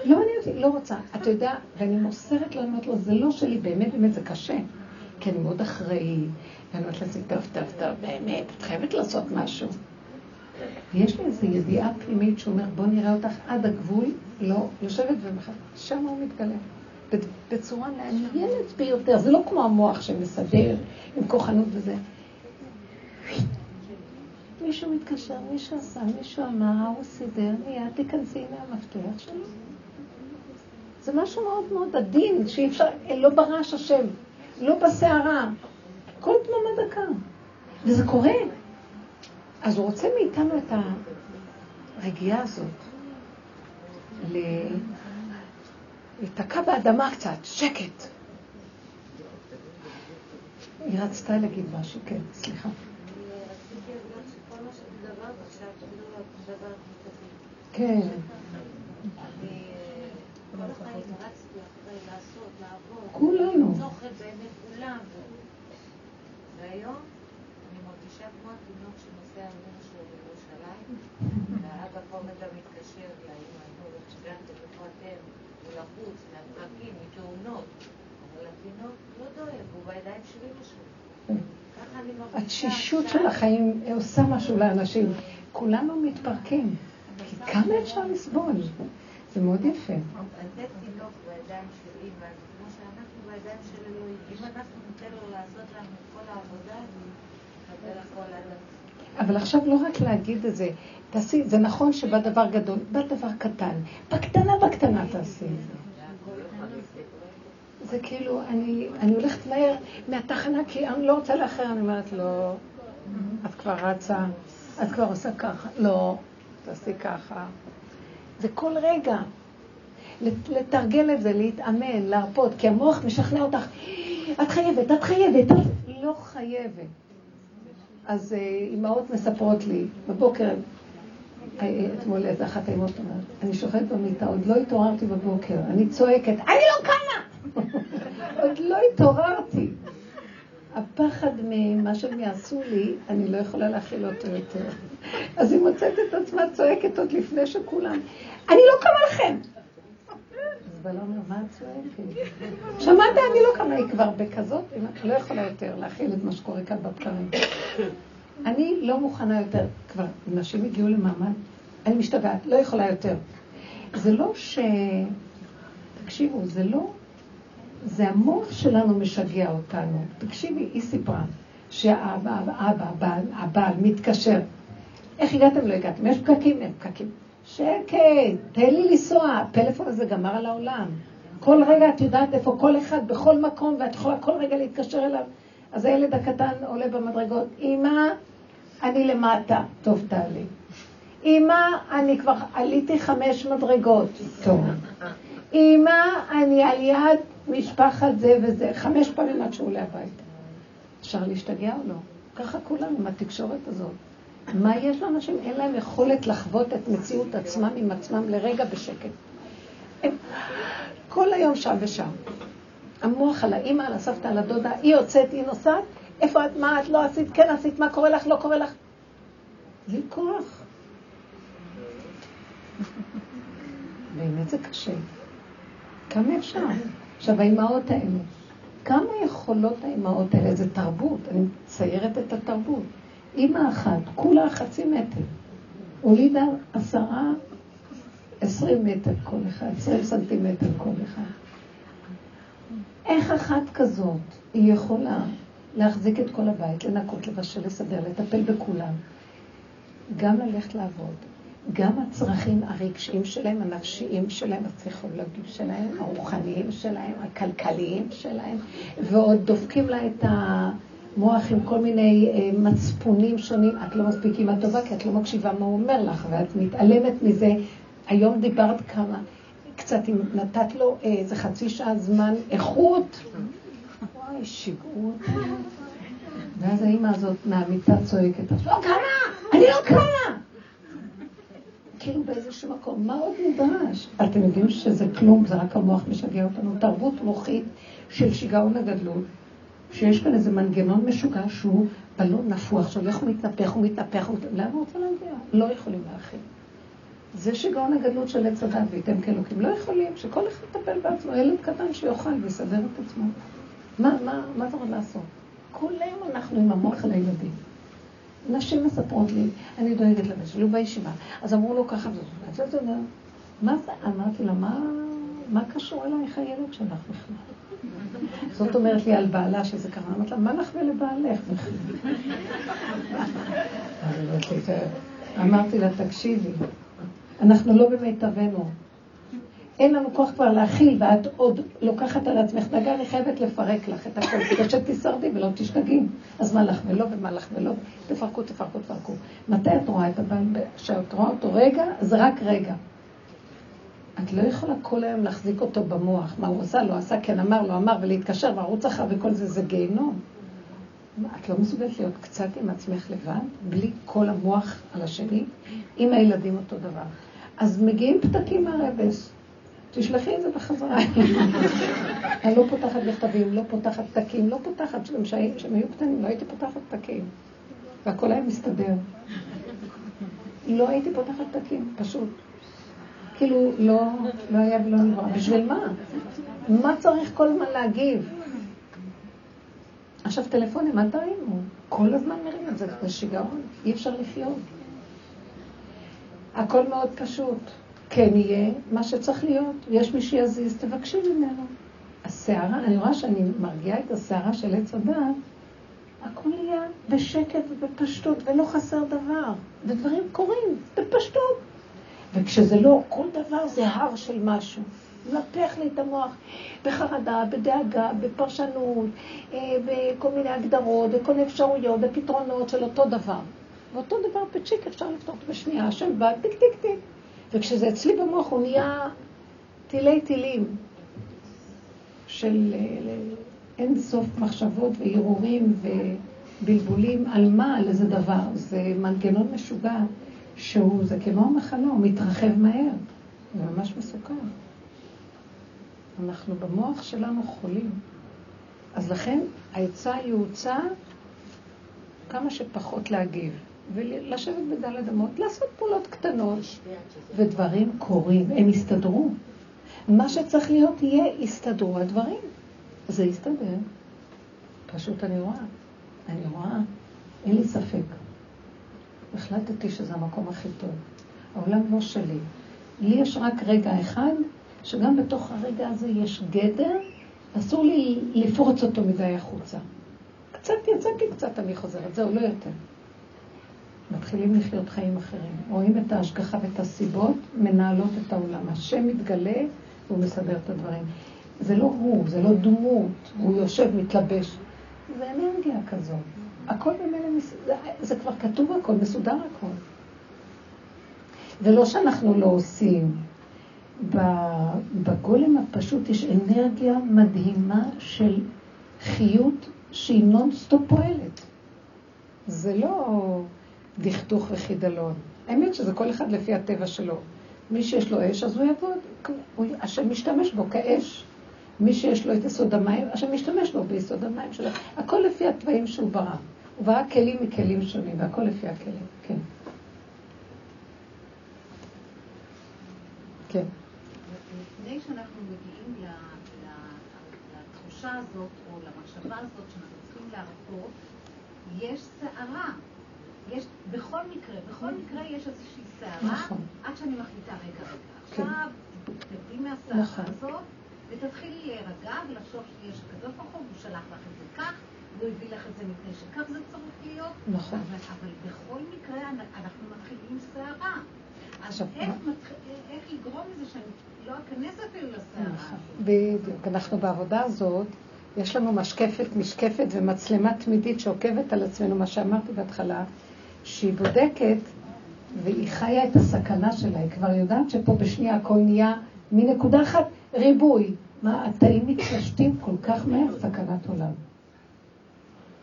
לא מעניין אותי, לא רוצה. אתה יודע, ואני מוסרת לו, אני אומרת לו, זה לא שלי, באמת, באמת, זה קשה. כי אני מאוד אחראי, ואני אומרת לעצמי, טוב, טוב, טוב, באמת, את חייבת לעשות משהו. יש לי איזו ידיעה פנימית שאומר, בוא נראה אותך עד הגבול, לא, יושבת ומחכה, שם הוא מתגלה. בצורה מעניינת ביותר. זה לא כמו המוח שמסדר עם כוחנות וזה. מישהו מתקשר, מישהו עשה, מישהו אמר, הוא סידר, מיד תיכנסי מהמפתח שלו. זה משהו מאוד מאוד עדין, שאי אפשר, לא ברעש השם, לא בסערה. כל דממה דקה. וזה קורה. אז הוא רוצה מאיתנו את הרגיעה הזאת. להיתקע באדמה קצת, שקט. היא רצתה להגיד משהו, כן, סליחה. כן. כולנו. והיום אני מרגישה כמו התינוק שנוסע ממנו שלו בירושלים, והאבא כבר גם מתקשר לאמא, נו, הגעתם, איפה אתם? הוא לחוץ, מהפרקים, מתאונות. אבל התינוק לא דואג, הוא בידיים של אמא שלו. התשישות של החיים עושה משהו לאנשים. כולנו מתפרקים. כמה אפשר לסבול? זה מאוד יפה. לתת תינוק בידיים של אימא, כמו שאנחנו בידיים של אלוהים. אם אנחנו ניתן לו לעשות לנו את כל העבודה, נקבל הכל עד אבל עכשיו לא רק להגיד את זה, תעשי, זה נכון שבא דבר גדול, בא דבר קטן, בקטנה בקטנה תעשי את זה. זה כאילו, אני, אני הולכת מהר מהתחנה כי אני לא רוצה לאחר, אני אומרת לו, לא, את כבר רצה, את כבר עושה ככה, לא, תעשי ככה. זה כל רגע. לתרגל את זה, להתאמן, להרפות, כי המוח משכנע אותך, את חייבת, את חייבת, את לא חייבת. אז אה, אימהות מספרות לי, בבוקר, אה, אתמול איזה אחת האימהות אומרת, אני שוכבת במיטה, עוד לא התעוררתי בבוקר, אני צועקת, אני לא קמה! [LAUGHS] עוד לא התעוררתי. הפחד ממה שהם יעשו לי, אני לא יכולה להכיל אותו יותר. אז היא מוצאת את עצמה צועקת עוד לפני שכולם, אני לא קמה לכם! אז בעלה אומר, מה את צועקת? שמעת, אני לא קמה, היא כבר בכזאת, היא לא יכולה יותר להכיל את מה שקורה כאן בבקרים. אני לא מוכנה יותר, כבר נשים הגיעו למעמד, אני משתגעת, לא יכולה יותר. זה לא ש... תקשיבו, זה לא זה המוח שלנו משגע אותנו. תקשיבי, היא סיפרה שהאבא, האבא, הבעל, הבעל מתקשר. איך הגעתם? לא הגעתם. יש פקקים? אין פקקים. שקט, תן לי לנסוע. הפלאפון הזה גמר על העולם. כל רגע את יודעת איפה כל אחד, בכל מקום, ואת יכולה כל רגע להתקשר אליו. אז הילד הקטן עולה במדרגות, אמא, אני למטה. טוב, תעלי. אמא, אני כבר עליתי חמש מדרגות. טוב. אמא, אני על יד משפחת זה וזה, חמש פעמים עד שהוא עולה הביתה. אפשר להשתגע או לא? ככה כולנו, עם התקשורת הזאת. מה יש לאנשים? אין להם יכולת לחוות את מציאות עצמם עם עצמם לרגע בשקט. הם כל היום שם ושם. המוח על האימא, על הסבתא, על הדודה, היא יוצאת, היא נוסעת, איפה את, מה את לא עשית, כן עשית, מה קורה לך, לא קורה לך. בלי כוח. [LAUGHS] באמת זה קשה. כמה אפשר? עכשיו, האימהות האלה, כמה יכולות האימהות האלה? זה תרבות, אני מציירת את התרבות. אימא אחת, כולה חצי מטר, הולידה עשרה, עשרים מטר כל אחד, עשרים סנטימטר כל אחד. איך אחת כזאת היא יכולה להחזיק את כל הבית, לנקות, לבשל, לסדר, לטפל בכולם, גם ללכת לעבוד, גם הצרכים הרגשיים שלהם, הנפשיים שלהם, הפסיכולוגיים שלהם, הרוחניים שלהם, הכלכליים שלהם, ועוד דופקים לה את מוח עם כל מיני אה, מצפונים שונים, את לא מספיק עם הטובה כי את לא מקשיבה מה הוא אומר לך, ואת מתעלמת מזה. היום דיברת כמה, קצת אם נתת לו אה, איזה חצי שעה זמן איכות, וואי, שיגעו. ואז האימא הזאת מהמיטה צועקת, את לא קמה! אני לא קמה! כאילו באיזשהו מקום, מה עוד נדרש? אתם יודעים שזה כלום, זה רק המוח משגע אותנו. תרבות מוחית של שיגעון הגדלות, שיש כאן איזה מנגנון משוגע שהוא בלון נפוח, שהולך ומתנפח ומתנפח, לאן הוא רוצה להגיע? לא יכולים להכין. זה שיגעון הגדלות של עץ הדת וייתם כאלוקים. לא יכולים, שכל אחד יטפל בעצמו, ילד קטן שיאכל ויסדר את עצמו. מה, מה, מה אתה רוצה לעשות? כל היום אנחנו עם המוח על הילדים. נשים מספרות לי, אני דואגת לבן שלי, הוא בישיבה. אז אמרו לו ככה וזאת. מה זה? אמרתי לה, מה, מה קשור אלייך הילד שלך בכלל? זאת אומרת לי על בעלה שזה קרה. אמרתי לה, מה לך ולבעלך בכלל? אמרתי לה, תקשיבי, אנחנו לא במיטבנו. אין לנו כוח כבר להכיל, ואת עוד לוקחת על עצמך דגה, אני חייבת לפרק לך את הכל, כדי שתישרדי ולא תשתגעי. אז מה לך ולא, ומה לך ולא, תפרקו, תפרקו, תפרקו. מתי את רואה את הבן, כשאת רואה אותו רגע, זה רק רגע. את לא יכולה כל היום להחזיק אותו במוח. מה הוא עשה, לא עשה, כן אמר, לא אמר, ולהתקשר, וערוץ אחר וכל זה, זה גיהנום. את לא מסוגלת להיות קצת עם עצמך לבד, בלי כל המוח על השני, עם הילדים אותו דבר. אז מגיעים פתקים מהרבס. תשלחי את זה בחזרה. [LAUGHS] אני לא פותחת מכתבים, לא פותחת פתקים, לא פותחת, כשהם היו קטנים לא הייתי פותחת פתקים. והכל היה מסתדר. לא הייתי פותחת פתקים, פשוט. כאילו, לא, לא היה ולא נברא. בשביל מה? מה צריך כל הזמן להגיב? עכשיו, טלפונים, אל תרימו. כל הזמן מרים את זה, זה שיגעון. אי אפשר לחיות. הכל מאוד פשוט. כן יהיה מה שצריך להיות, יש מי שיזיז, תבקשי ממנו. הסערה, אני רואה שאני מרגיעה את הסערה של עץ הדת, הכל נהיה בשקט ובפשטות, ולא חסר דבר. ודברים קורים בפשטות. וכשזה לא, כל דבר זה הר של משהו. מנפח לי את המוח בחרדה, בדאגה, בפרשנות, אה, בכל מיני הגדרות, בכל מיני אפשרויות, בפתרונות של אותו דבר. ואותו דבר בצ'יק אפשר לפתור בשנייה, השם בא, טיק טיק טיק. וכשזה אצלי במוח הוא נהיה טילי טילים של אה, אין סוף מחשבות והרהורים ובלבולים על מה, על איזה דבר. זה מנגנון משוגע שהוא, זה כמו המחלה, הוא מתרחב מהר. זה ממש מסוכן. אנחנו במוח שלנו חולים. אז לכן העצה היא הוצאה כמה שפחות להגיב. ולשבת בדלת אמות, לעשות פעולות קטנות, ודברים קורים, הם יסתדרו. מה שצריך להיות יהיה, יסתדרו הדברים. זה יסתדר. פשוט אני רואה, אני רואה, אין לי ספק. החלטתי שזה המקום הכי טוב. העולם לא שלי. לי יש רק רגע אחד, שגם בתוך הרגע הזה יש גדר, אסור לי לפרוץ אותו מדי החוצה. קצת יצאתי, קצת אני חוזרת, זהו, לא יותר. מתחילים לחיות חיים אחרים. רואים את ההשגחה ואת הסיבות, מנהלות את העולם. השם מתגלה והוא מסדר את הדברים. זה לא הוא, זה לא דמות, הוא יושב, מתלבש. זה אנרגיה כזאת. הכל במילא, זה, זה כבר כתוב הכל, מסודר הכל. ולא שאנחנו לא עושים. בגולם הפשוט יש אנרגיה מדהימה של חיות שהיא נונסטופ פועלת. זה לא... דכדוך וחידלון. האמת שזה כל אחד לפי הטבע שלו. מי שיש לו אש, אז הוא יעבוד. השם משתמש בו כאש. מי שיש לו את יסוד המים, השם משתמש בו ביסוד המים שלו. הכל לפי התוואים שהוא ברא. הוא ברא כלים מכלים שונים, והכל לפי הכלים. כן. כן. לפני שאנחנו מגיעים לתחושה הזאת, או למחשבה הזאת שאנחנו צריכים להרפות, יש סערה. יש, בכל מקרה, בכל מקרה יש איזושהי סערה, נכון. עד שאני מחליטה, רגע, רגע, כן. עכשיו תרדי מהסערה נכון. הזאת, ותתחילי להירגע ולחשוב שיש הקדוש ברוך הוא, הוא שלח לך את זה כך, והוא הביא לך את זה מפני שכך זה צריך להיות. נכון. אבל, אבל בכל מקרה אנחנו מתחילים סערה. אז איך, מתח... איך לגרום לזה שאני לא אכנס אפילו לסערה נכון. בדיוק. אנחנו בעבודה הזאת יש לנו משקפת, משקפת ומצלמה תמידית שעוקבת על עצמנו, מה שאמרתי בהתחלה, שהיא בודקת והיא חיה את הסכנה שלה, היא כבר יודעת שפה בשנייה הכל נהיה מנקודה אחת ריבוי. מה, התאים מתפשטים כל כך מהר, סכנת עולם.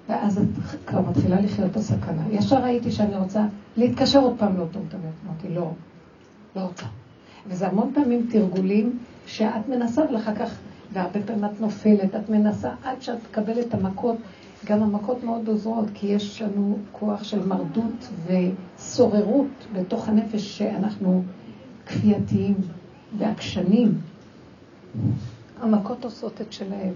ואז את כבר מתחילה לחיות את הסכנה. ישר ראיתי שאני רוצה להתקשר עוד פעם לאותו מדבר. אמרתי, לא, לא רוצה. וזה המון פעמים תרגולים שאת מנסה ואחר כך, והרבה פעמים את נופלת, את מנסה עד שאת תקבלת את המכות. גם המכות מאוד עוזרות, כי יש לנו כוח של מרדות וסוררות בתוך הנפש שאנחנו כפייתיים ועקשנים. המכות עושות את שלהם.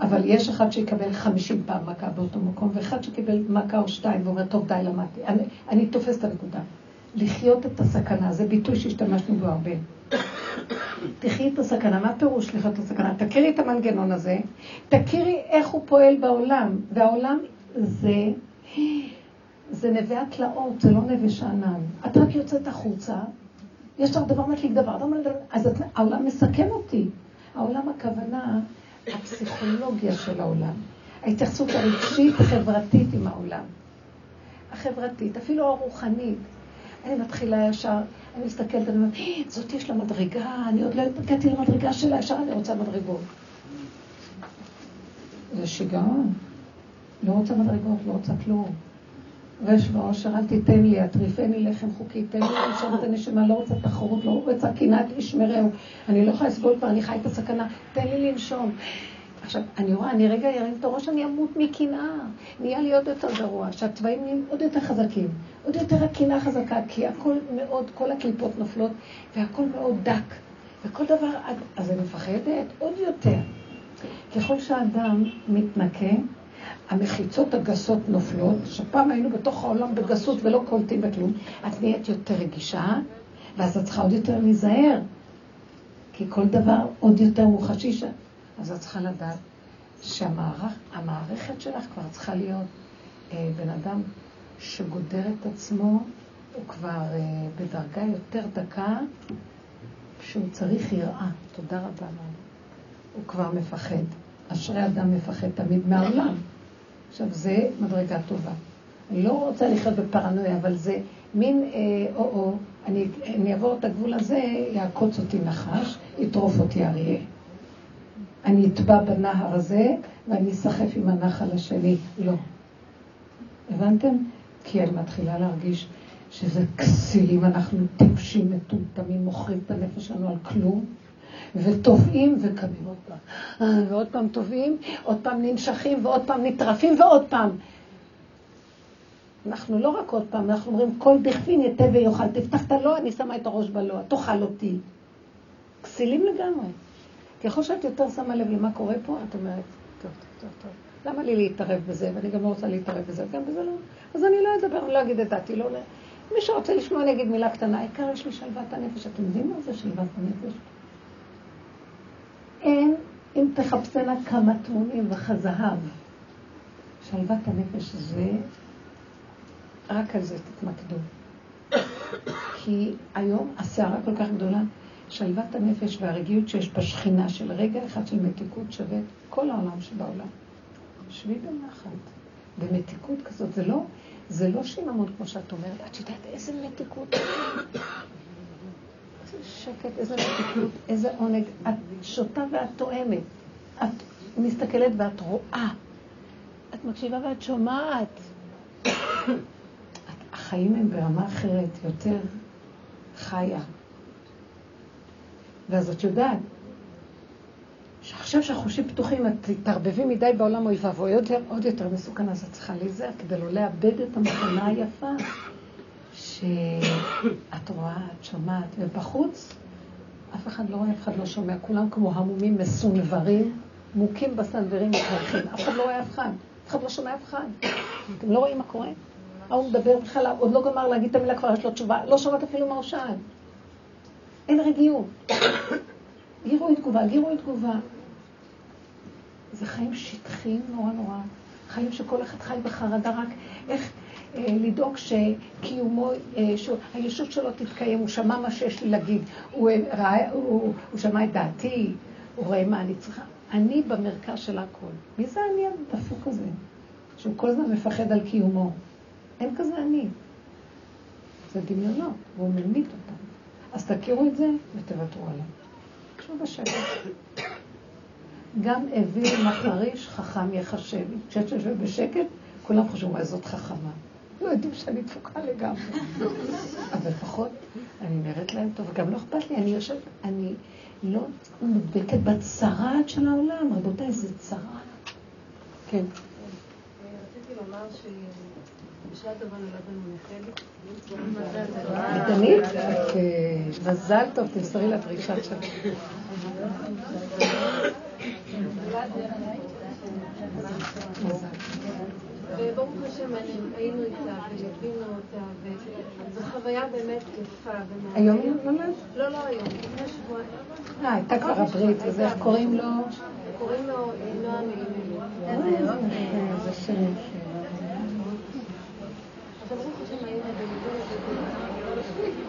אבל יש אחד שיקבל חמישים פעם מכה באותו מקום, ואחד שקיבל מכה או שתיים ואומר, טוב, די, למדתי. אני, אני תופס את הנקודה. לחיות את הסכנה, זה ביטוי שהשתמשנו בו הרבה. תחי את הסכנה, מה פירוש לחיות את הסכנה? תכירי את המנגנון הזה, תכירי איך הוא פועל בעולם, והעולם זה, זה נווה התלאות, זה לא נווה שאנן. את רק יוצאת החוצה, יש לך דבר מדליק דבר, אז העולם מסכן אותי. העולם הכוונה, הפסיכולוגיה של העולם, ההתייחסות הרגשית החברתית עם העולם. החברתית, אפילו הרוחנית. אני מתחילה ישר, אני מסתכלת, אני אומרת, אה, זאת יש לה מדרגה, אני עוד לא הגעתי למדרגה שלה, ישר אני רוצה מדרגות. זה שיגעון. לא רוצה מדרגות, לא רוצה כלום. רש ועושר, אל תיתן לי, אטריפני לחם חוקי, תן לי לנשום את הנשמה, לא רוצה תחרות, לא רוצה קנאת איש מרעהו. אני לא יכולה לסבול כבר, אני חי את הסכנה, תן לי לנשום. עכשיו, אני רואה, אני רגע ארים את הראש, אני אמות מקנאה. נהיה לי עוד יותר גרוע, שהצבעים נהיים עוד יותר חזקים. עוד יותר הקנאה חזקה, כי הכל מאוד, כל הקליפות נופלות, והכל מאוד דק. וכל דבר, אז אני מפחדת עוד יותר. ככל שהאדם מתנקה, המחיצות הגסות נופלות, שפעם היינו בתוך העולם בגסות ולא קולטים בכלום, את נהיית יותר רגישה, ואז את צריכה עוד יותר להיזהר, כי כל דבר עוד יותר מוחשי שם. אז את צריכה לדעת שהמערכת שלך כבר צריכה להיות אה, בן אדם שגודר את עצמו, הוא כבר אה, בדרגה יותר דקה, שהוא צריך יראה. תודה רבה, לנו. הוא כבר מפחד. אשרי אדם מפחד תמיד מהעולם. עכשיו, זה מדרגה טובה. אני לא רוצה לחיות בפרנויה, אבל זה מין אה, או-או, אני, אני אעבור את הגבול הזה, יעקוץ אותי נחש, יטרוף אותי אריה. אני אטבע בנהר הזה ואני אסחף עם הנחל השני. לא. הבנתם? כי אני מתחילה להרגיש שזה כסילים, אנחנו טיפשים, מטומטמים, מוכרים את הנפש שלנו על כלום. וטובעים וקמים עוד פעם. אה, ועוד פעם טובעים, עוד פעם ננשכים ועוד פעם נטרפים ועוד פעם. אנחנו לא רק עוד פעם, אנחנו אומרים, כל דכפין יתה ויאכל, תפתח את הלא, אני שמה את הראש בלא, תאכל אותי. כסילים לגמרי. ככל שאת יותר שמה לב למה קורה פה, את אומרת, טוב, טוב, טוב, טוב. למה לי להתערב בזה, ואני גם לא רוצה להתערב בזה, גם בזה לא. אז אני לא אדבר, אני לא אגיד את דעתי, לא... מי שרוצה לשמוע, אני אגיד מילה קטנה. העיקר יש לי שלוות הנפש. אתם יודעים מה זה שלוות הנפש? אין אם תחפשנה כמה תמונים וכזהב. שלוות הנפש זה, רק על זה תתמקדו. כי היום הסערה כל כך גדולה, שלוות הנפש והרגיעות שיש בשכינה של רגע אחד של מתיקות שווה כל העולם שבעולם. שבי בנחת, במתיקות כזאת. זה לא, זה לא שיממון כמו שאת אומרת, את יודעת איזה מתיקות. איזה שקט, איזה מתיקות, איזה עונג. את שותה ואת תואמת. את מסתכלת ואת רואה. את מקשיבה ואת שומעת. [COUGHS] החיים הם ברמה אחרת, יותר חיה. ואז את יודעת, שעכשיו שהחושים פתוחים, את תתערבבי מדי בעולם אוי ואבוי, עוד, עוד יותר מסוכן, אז את צריכה להיזהר כדי לא לאבד את המכונה היפה. שאת רואה, את שומעת, ובחוץ אף אחד לא רואה, אף אחד לא שומע, כולם כמו המומים מסונברים, מוכים בסנוורים מתהלכים, אף אחד לא רואה אף אחד, אף אחד לא שומע אף אחד. אתם לא רואים מה קורה? ההוא מדבר בכלל, עוד לא גמר להגיד את המילה, כבר יש לו תשובה, לא שומעת אפילו מה הוא שאל. אין רגיעות. גירוי תגובה, גירוי תגובה. זה חיים שטחיים נורא נורא. חיים שכל אחד חי בחרדה רק איך אה, לדאוג שקיומו, אה, שהישות שלו תתקיים, הוא שמע מה שיש לי להגיד, הוא, ראה, הוא, הוא שמע את דעתי, הוא רואה מה אני צריכה. אני במרכז של הכל. מי זה אני הדפוק הזה? שהוא כל הזמן מפחד על קיומו. אין כזה אני. זה דמיונות, והוא ממית אותם. אז תכירו את זה ותוותרו עליו. תקשו בשקט. גם אוויר מחריש חכם יחשב. כשאת יושבת בשקט, כולם חושבים, וואי, זאת חכמה. לא יודעים שאני דפוקה לגמרי. אבל לפחות אני נראית להם טוב, וגם לא אכפת לי, אני יושבת, אני לא מודבקת בצרעת של העולם. רבותיי, זה צרעת. כן. רציתי לומר שבשעה טובה נולד לנו נחלי. דנית? מזל טוב, תמסרי לה שלום. מזל. וברוך השם היינו איתה וליווינו אותה, וזו חוויה באמת יפה. היום היא נולדת? לא, לא היום, לפני שבועיים. אה, הייתה כבר הברית, וזה איך קוראים לו? קוראים לו נועם אלימלך. איזה שם. ברוך השם היינו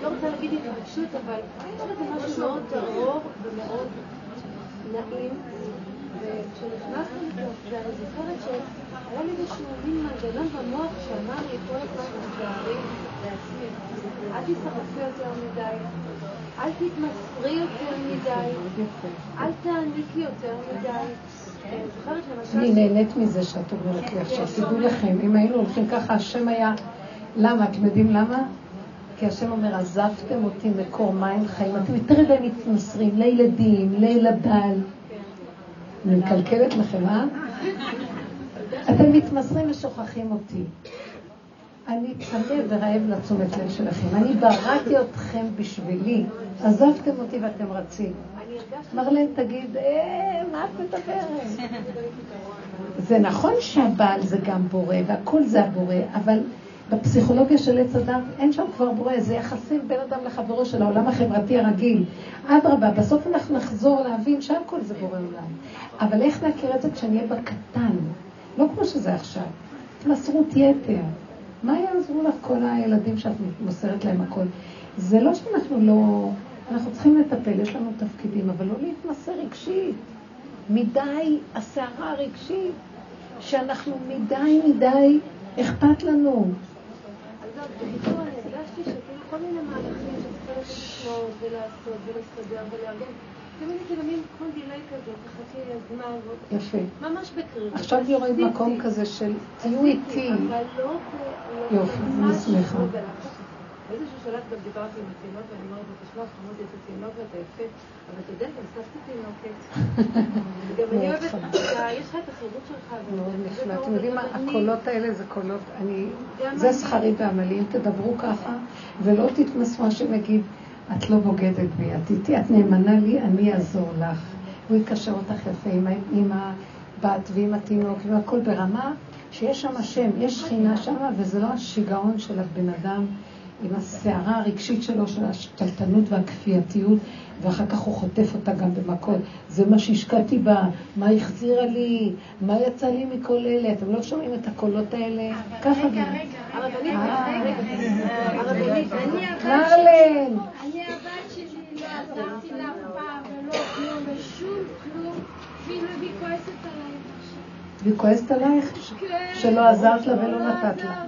לא רוצה להגיד התרגשות, אבל זה משהו מאוד קרוב ומאוד נעים. וכשנכנסנו לזה, אני זוכרת שהיה לי איזשהו מין מנגנון במוח שאמר לי כל הזמן, תזהרי לעצמי, אל תשרפי יותר מדי, אל תתמסרי יותר מדי, אל תעניקי יותר מדי. אני נהנית מזה שאת אומרת לי עכשיו, תדעו לכם, אם היינו הולכים ככה, השם היה... למה? אתם יודעים למה? כי השם אומר, עזבתם אותי מקור מים חיים. אתם יותר מדי מתמסרים לילדים, לילדיי. אני מקלקלת לכם, אה? אתם מתמסרים ושוכחים אותי. אני צמא ורעב לתשומת לב שלכם. אני בראתי אתכם בשבילי. עזבתם אותי ואתם רצים. מרלן תגיד, אה, מה את מדברת? זה נכון שהבעל זה גם בורא, והכל זה הבורא, אבל בפסיכולוגיה של עץ הדת אין שם כבר בורא, זה יחסים בין אדם לחברו של העולם החברתי הרגיל. אדרבה, בסוף אנחנו נחזור להבין שהכל זה בורא עולם. אבל איך נכיר את זה כשנהיה בקטן? לא כמו שזה עכשיו. התמסרות יתר. מה יעזרו לך כל הילדים שאת מוסרת להם הכל? זה לא שאנחנו לא... אנחנו צריכים לטפל, יש לנו תפקידים, אבל לא להתמסר רגשית. מדי הסערה הרגשית, שאנחנו מדי מדי אכפת לנו. בקיצור, אני הרגשתי שכאילו כל מיני מהלכים שצריך לשמור ולעשות ולסדר ולארגן. תמיד כאילו מין כמו דיליי כזה, תחכי הזמן. יפה. ממש בקריב. עכשיו יורד מקום כזה של תהיו איתי. אבל לא... יופי, אני שמחה. באיזשהו שלב גם דיברתי עם התינוק, ואני אומרת לו, תשמע, חמודי, אתה תינוק ואתה יפה, אבל אתה יודע, גם סבתי תינוקת. וגם [LAUGHS] אני אוהבת, יש לך את החירות שלך. מאוד נפלא. אתם יודעים מה, הקולות האלה זה קולות, אני... זה שכרי בעמלי, אם תדברו ככה, ולא תתמסו מה שנגיד, את לא בוגדת בי, את איתי, את נאמנה לי, אני אעזור לך. הוא יקשר אותך יפה עם הבת ועם התינוק, עם הכל ברמה שיש שם השם, יש שכינה שם, וזה לא השיגעון של הבן אדם. עם הסערה הרגשית שלו, של השתלטנות והכפייתיות, ואחר כך הוא חוטף אותה גם במכות. זה מה שהשקעתי בה, מה החזירה לי, מה יצא לי מכל אלה. אתם לא שומעים את הקולות האלה? ככה גם. מרלן. אני הבת שלי, לא עזרתי לה פעם, ולא כלום, ושום כלום, כאילו היא כועסת עלייך. והיא כועסת עלייך? שלא עזרת לה ולא נתת לה.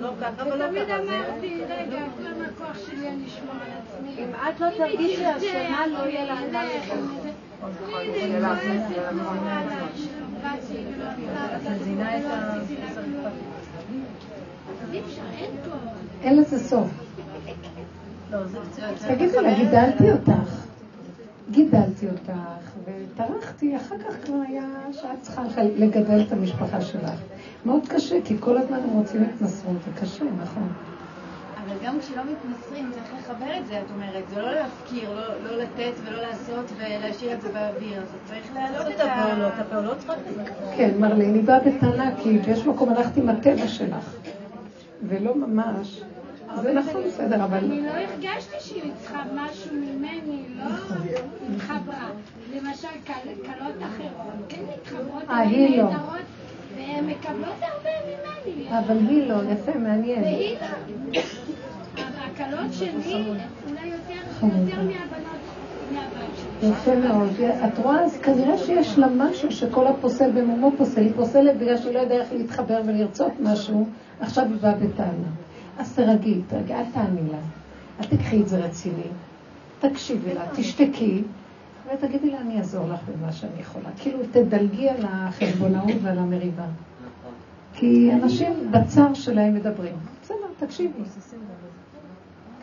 לא, לא ככה ולא ככה. ותמיד אמרתי, רגע, כל הכוח שלי אני אשמור על עצמי. אם את לא תרגישי אשמה, לא יהיה לך מה לאכול. אין לזה סוף. תגידי לה, גידלתי אותך. גידלתי אותך, וטרחתי, אחר כך כבר היה שאת צריכה לגדל את המשפחה שלך. מאוד קשה, כי כל הזמן הם רוצים התמסרות, זה קשה, נכון. אבל גם כשלא מתמסרים, צריך לחבר את זה, את אומרת. זה לא להפקיר, לא, לא לתת ולא לעשות ולהשאיר את זה באוויר. אז צריך להעלות את הפעולות. הפעולות צריכות לזה. כן, מרלי, אני באה בטענה, כי באיזשהו מקום הלכתי עם הטבע שלך, ולא ממש. זה נכון, בסדר, אבל... אני לא הרגשתי שהיא צריכה משהו ממני, לא התחברה. למשל, כלות אחרות, כן מתחברות, אה, היא לא. והן מקבלות הרבה ממני. אבל היא לא, יפה, מעניין. והיא לא. הכלות שלי, אולי יותר מהבנות, מהבת שלי. יפה מאוד. את רואה, אז כנראה שיש לה משהו שכל הפוסל במומו פוסל. היא פוסלת בגלל שהיא לא יודעה איך להתחבר ולרצות משהו, עכשיו היא באה בטענה. אז תרגי, תרגי, אל תעני לה. אל תקחי את זה רציני. תקשיבי לה, תשתקי, ותגידי לה, אני אעזור לך במה שאני יכולה. כאילו, תדלגי על החשבונאות ועל המריבה. כי אנשים בצר שלהם מדברים. בסדר, תקשיבי.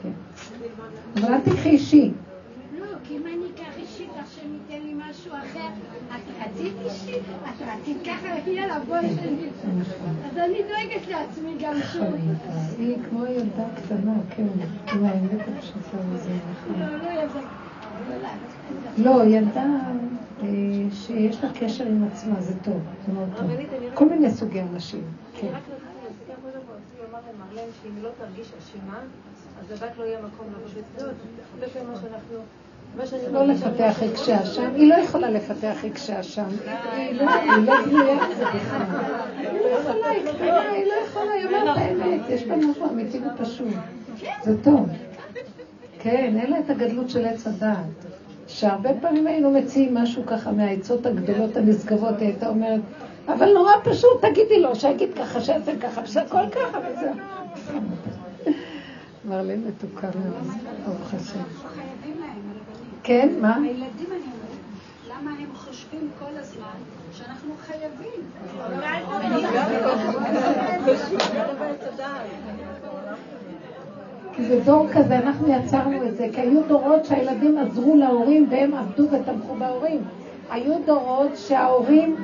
כן. אבל אל תקחי אישי. לא, כי אם אני אקח אישית, השם ייתן לי משהו אחר. את רצית אישית? את רצית ככה לפי הלבון שלי. אז אני דואגת לעצמי גם שוב. היא כמו ילדה קטנה, כן. עם האמת הפשוטה הזה, נכון. לא, לא ילדה. לא, ילדה אה, שיש לה קשר עם עצמה, זה טוב, זה מאוד טוב. כל מיני סוגי אנשים. כן. רציתי רציתי שאם היא לא תרגיש אשמה, אז לבת לא יהיה מקום לעבוד בצדות. הרבה פעמים מה שאנחנו... לא לפתח לא- רגשי אשם, היא לא יכולה לפתח רגשי אשם. היא לא היא לא לא יכולה, היא לא יכולה, היא אומרת האמת, יש בה משהו אמיתי ופשוט. זה טוב. כן, אין לה את הגדלות של עץ הדעת. שהרבה פעמים היינו מציעים משהו ככה מהעצות הגדולות הנשגבות, היא הייתה אומרת, אבל נורא פשוט, תגידי לו, שיגיד ככה, שיעשה ככה, שהכל ככה וזהו. מרלין מתוקה מאוד, ברוך השם. כן, מה? הילדים אני אומרת, למה הם חושבים כל הזמן שאנחנו חייבים? כי זה דור כזה, אנחנו יצרנו את זה, כי היו דורות שהילדים עזרו להורים והם עבדו ותמכו בהורים. היו דורות שההורים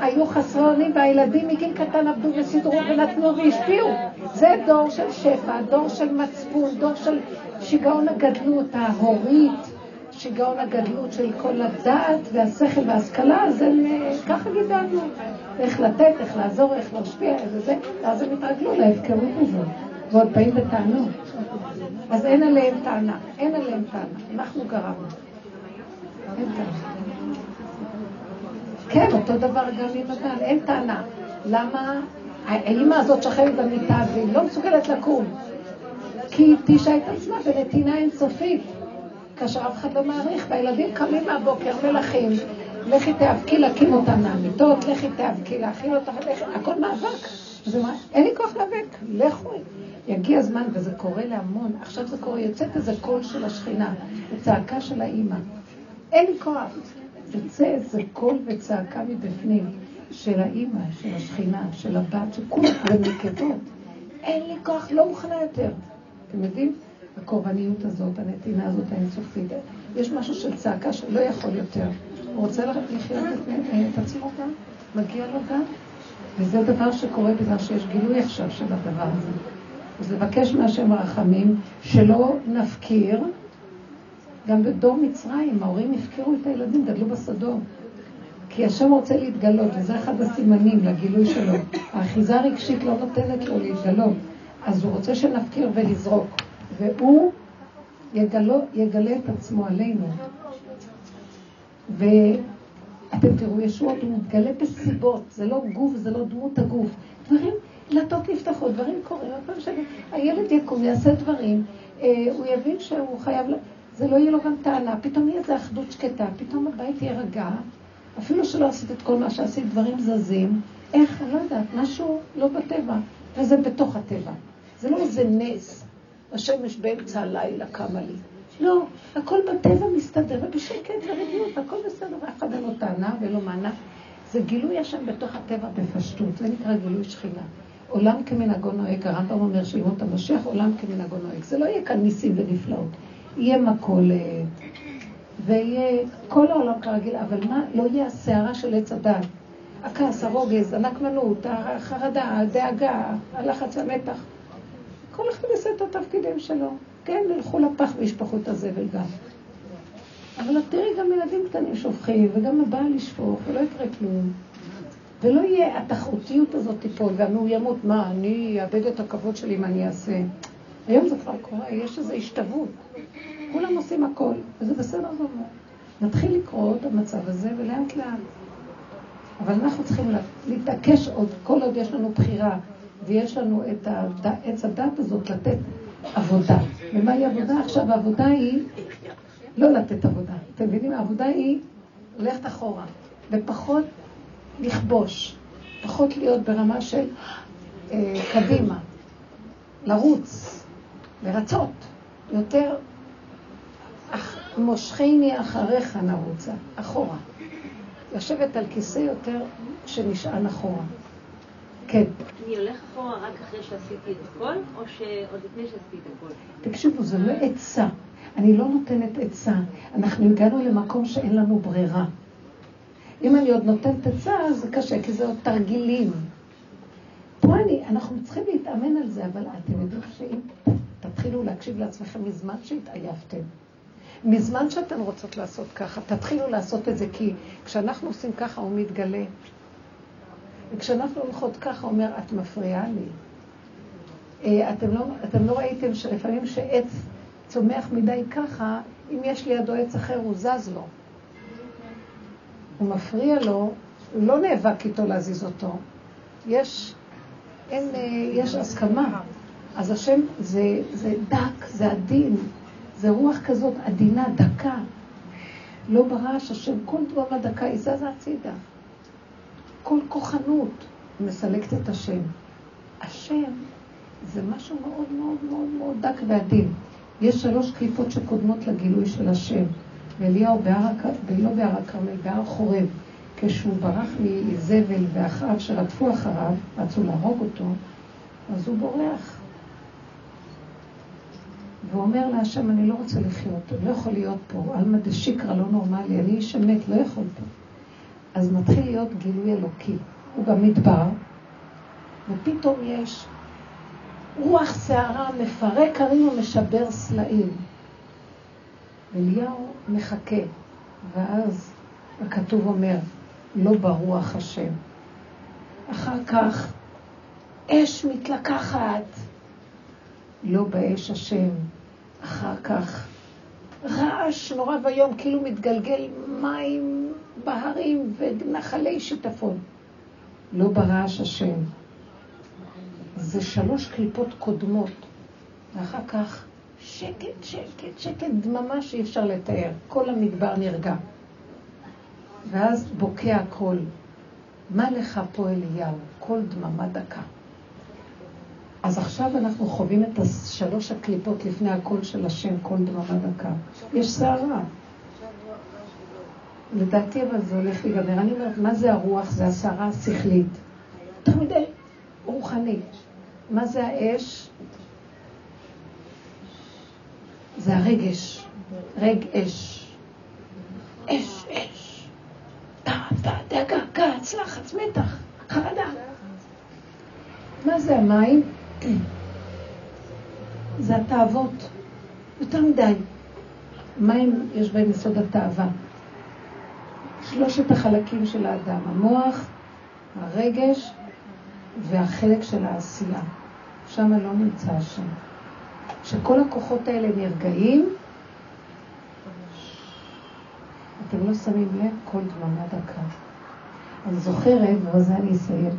היו חסרי אונים והילדים מגיל קטן עבדו וסידרו ונתנו והשפיעו. זה דור של שפע, דור של מצפון, דור של שיגעון הגדלות ההורית, שיגעון הגדלות של כל הדעת והשכל וההשכלה, אז הם אה, ככה גידלנו. איך לתת, איך לעזור, איך להשפיע, איזה זה, ואז הם התרגלו להפקרות הזאת. ועוד באים בטענות. אז אין עליהם טענה, אין עליהם טענה, אנחנו גרמנו. אין טענה. כן, אותו דבר גם עם הבעל, אין טענה. למה האימא הזאת שכבת במיטה והיא לא מסוגלת לקום? כי היא התישה את עצמה בנתינה אינסופית, כאשר אף אחד לא מעריך, והילדים קמים מהבוקר, מלכים, לכי תיאבקי להקים אותם מהמיטות, לכי תיאבקי להכין אותם, הכל מאבק. זה מה, אין לי כוח להיאבק, לכו. יגיע הזמן, וזה קורה להמון, עכשיו זה קורה, יוצאת איזה קול של השכינה, צעקה של האימא. אין לי כוח. יוצא איזה קול וצעקה מבפנים של האימא, של השכינה, של הבת, של כולם, ונקבות. אין לי כוח, לא מוכנה יותר. אתם יודעים? הקורבניות הזאת, הנתינה הזאת האינסופית. יש משהו של צעקה שלא יכול יותר. הוא רוצה לחיות את, את עצמו גם, מגיע לו גם. וזה דבר שקורה בגלל שיש גילוי עכשיו של הדבר הזה. אז לבקש מהשם רחמים, שלא נפקיר. גם בדור מצרים, ההורים הפקירו את הילדים, גדלו בשדות. כי השם רוצה להתגלות, וזה אחד הסימנים לגילוי שלו. האחיזה הרגשית לא נותנת לו להתגלות, אז הוא רוצה שנפקיר ולזרוק. והוא יגלו, יגלה את עצמו עלינו. ואתם תראו, ישועות, הוא מתגלה בסיבות, זה לא גוף, זה לא דמות הגוף. דברים, דלתות נפתחות, דברים קורים, הפעם שהילד יקום, יעשה דברים, אה, הוא יבין שהוא חייב, זה לא יהיה לו גם טענה, פתאום יהיה איזו אחדות שקטה, פתאום הבית יירגע, אפילו שלא עשית את כל מה שעשית, דברים זזים, איך, אני לא יודעת, משהו לא בטבע, וזה בתוך הטבע. זה לא איזה נס, השמש באמצע הלילה קמה לי. לא, הכל בטבע מסתדר, ובשקט ורגיעות, הכל בסדר, ואף אחד אין לו טענה ולא מענה. זה גילוי השם בתוך הטבע בפשטות, זה נקרא גילוי שכינה. עולם כמנהגו נוהג, הרמב"ם אומר שימות המשיח, עולם כמנהגו נוהג. זה לא יהיה כאן ניסים ונפלאות. יהיה מכולת, ויהיה כל העולם כרגיל, אבל מה? לא יהיה הסערה של עץ הדת. הכעס, הרוגז, הנקמנות, החרדה, הדאגה, הלחץ, המתח. כל אחד יעשה את התפקידים שלו. כן, ילכו לפח וישפכו את הזבל גם. אבל תראי גם ילדים קטנים שופכים, וגם הבעל ישפוך, ולא יקרה כלום. ולא יהיה, התחרותיות הזאת תיפול, והמאוימות, מה, אני אאבד את הכבוד שלי אם אני אעשה. היום זה כבר קורה, יש איזו השתוות. כולם עושים הכל, וזה בסדר גמור. נתחיל לקרות המצב הזה, ולאט לאט. אבל אנחנו צריכים להתעקש עוד, כל עוד יש לנו בחירה, ויש לנו את עץ הדת הזאת לתת עבודה. ומהי עבודה? עכשיו העבודה היא לא לתת עבודה. אתם מבינים? העבודה היא ללכת אחורה, ופחות לכבוש, פחות להיות ברמה של אה, קדימה, לרוץ, לרצות, יותר אח, מושכני אחריך נרוצה, אחורה. לשבת על כיסא יותר שנשען אחורה. כן. אני הולך אחורה רק אחרי שעשיתי את הכל, או שעוד לפני שעשיתי את הכל? תקשיבו, זה לא עצה. אני לא נותנת עצה. אנחנו הגענו למקום שאין לנו ברירה. אם אני עוד נותנת עצה, זה קשה, כי זה עוד תרגילים. פה אני, אנחנו צריכים להתאמן על זה, אבל אתם יודעים שאם תתחילו להקשיב לעצמכם מזמן שהתעייפתם, מזמן שאתן רוצות לעשות ככה, תתחילו לעשות את זה, כי כשאנחנו עושים ככה הוא מתגלה. וכשאנחנו הולכות ככה, אומר, את מפריעה לי. אה, אתם לא, אתם לא ראיתם שלפעמים שעץ צומח מדי ככה, אם יש לידו עץ אחר, הוא זז לו. הוא מפריע לו, לא נאבק איתו להזיז אותו. יש, אין, אה, יש הסכמה. אז השם זה, זה דק, זה עדין, זה רוח כזאת עדינה, דקה. לא ברעש השם, כל דברה דקה היא זזה הצידה. כל כוחנות מסלקת את השם. השם זה משהו מאוד מאוד מאוד מאוד דק ועדין. יש שלוש קליפות שקודמות לגילוי של השם. ואליהו בהר, ולא בהר הכרמל, בהר חורב, כשהוא ברח מזבל ואחאב שרדפו אחריו, רצו להרוג אותו, אז הוא בורח. ואומר להשם, אני לא רוצה לחיות, אני לא יכול להיות פה, עלמא דשיקרא לא נורמלי, אני איש אמת, לא יכול פה. אז מתחיל להיות גילוי אלוקי. הוא במדבר, ופתאום יש רוח שערה מפרק הרים ומשבר סלעים. אליהו מחכה, ואז הכתוב אומר, לא ברוח השם. אחר כך אש מתלקחת, לא באש השם. אחר כך רעש נורא ואיום, כאילו מתגלגל מים בהרים ונחלי שיטפון. לא ברעש השם. זה שלוש קליפות קודמות, ואחר כך שקט, שקט, שקט, דממה שאי אפשר לתאר. כל המדבר נרגע. ואז בוקע הקול. מה לך פה אליהו? קול דממה דקה. אז עכשיו אנחנו חווים את שלוש הקליפות לפני הקול של השם, קול דממה דקה. יש סערה. לדעתי אבל זה הולך להיגמר. אני אומרת, מה זה הרוח? זה הסערה השכלית. יותר מדי רוחנית. מה זה האש? זה הרגש. רג אש. אש, אש. דאגה, כעס, לחץ, מתח, חרדה. מה זה המים? זה התאוות. יותר מדי. מים יש בהם יסוד התאווה. שלושת החלקים של האדם, המוח, הרגש והחלק של העשייה. שם לא נמצא השם. כשכל הכוחות האלה נרגעים, אתם לא שמים לב כל דממה דקה. אני זוכרת, ובזה אני אסיים,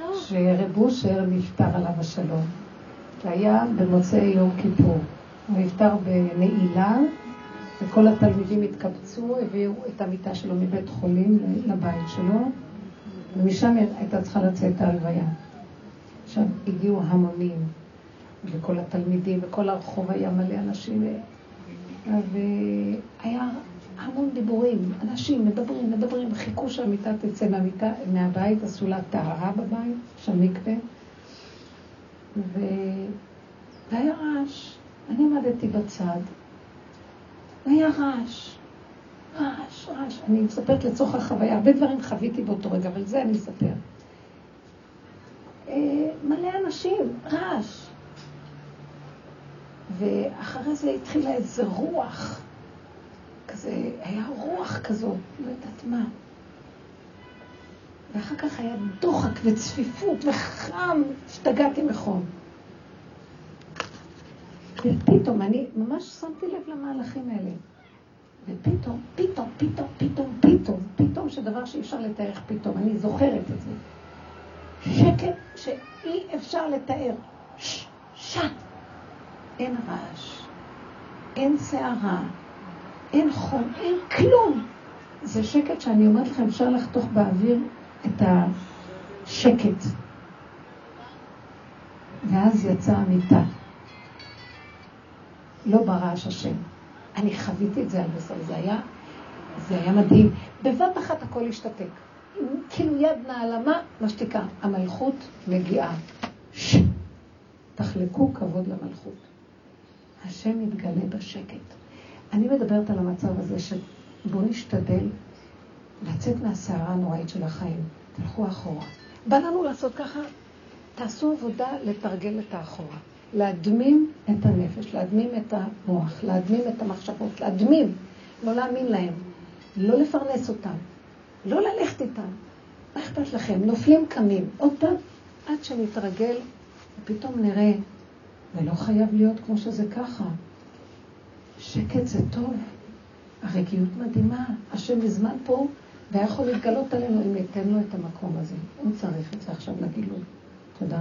לא. שרב אושר נפטר עליו השלום. זה היה במוצאי יום כיפור. הוא נפטר בנעילה, וכל התלמידים התקבצו, הביאו את המיטה שלו מבית חולים לבית שלו, ומשם הייתה צריכה לצאת ההלוויה. עכשיו הגיעו המונים, וכל התלמידים, וכל הרחוב היה מלא אנשים, והיה המון דיבורים, אנשים מדברים, מדברים, חיכו שהמיטה תצא מהמיטה, מהבית, עשו לה טהרה בבית, שם מקווה, ו... והיה רעש. אני עמדתי בצד, והיה רעש, רעש, רעש. אני מספרת לצורך החוויה, הרבה דברים חוויתי באותו רגע, אבל זה אני אספר. אה, מלא אנשים, רעש. ואחרי זה התחילה איזה רוח, כזה, היה רוח כזאת, לא יודעת מה. ואחר כך היה דוחק וצפיפות וחם, השתגעתי מחום. ופתאום, אני ממש שמתי לב למהלכים האלה. ופתאום, פתאום, פתאום, פתאום, פתאום, פתאום, שדבר שאי אפשר לתאר איך פתאום, אני זוכרת את זה. שקט שאי אפשר לתאר. שט. אין רעש, אין סערה, אין חום, אין כלום. זה שקט שאני אומרת לכם, אפשר לחתוך באוויר את השקט. ואז יצאה המיטה. לא ברעש השם. אני חוויתי את זה על בסוף, זה היה, זה היה מדהים. בבת אחת הכל השתתק. כאילו יד נעלמה, משתיקה. המלכות מגיעה. ש... תחלקו כבוד למלכות. השם מתגלה בשקט. אני מדברת על המצב הזה שבואו נשתדל לצאת מהסערה הנוראית של החיים. תלכו אחורה. בא לנו לעשות ככה, תעשו עבודה לתרגל את האחורה. להדמים את הנפש, להדמים את המוח, להדמים את המחשבות, להדמים, לא להאמין להם, לא לפרנס אותם, לא ללכת איתם. מה אכפת לכם? נופלים קמים. עוד פעם, עד שנתרגל, ופתאום נראה, זה לא חייב להיות כמו שזה ככה. שקט זה טוב, הרגיעות מדהימה. השם מזמן פה, והיה יכול להתגלות עלינו אם ניתן לו את המקום הזה. הוא צריך את זה עכשיו לגילוי. תודה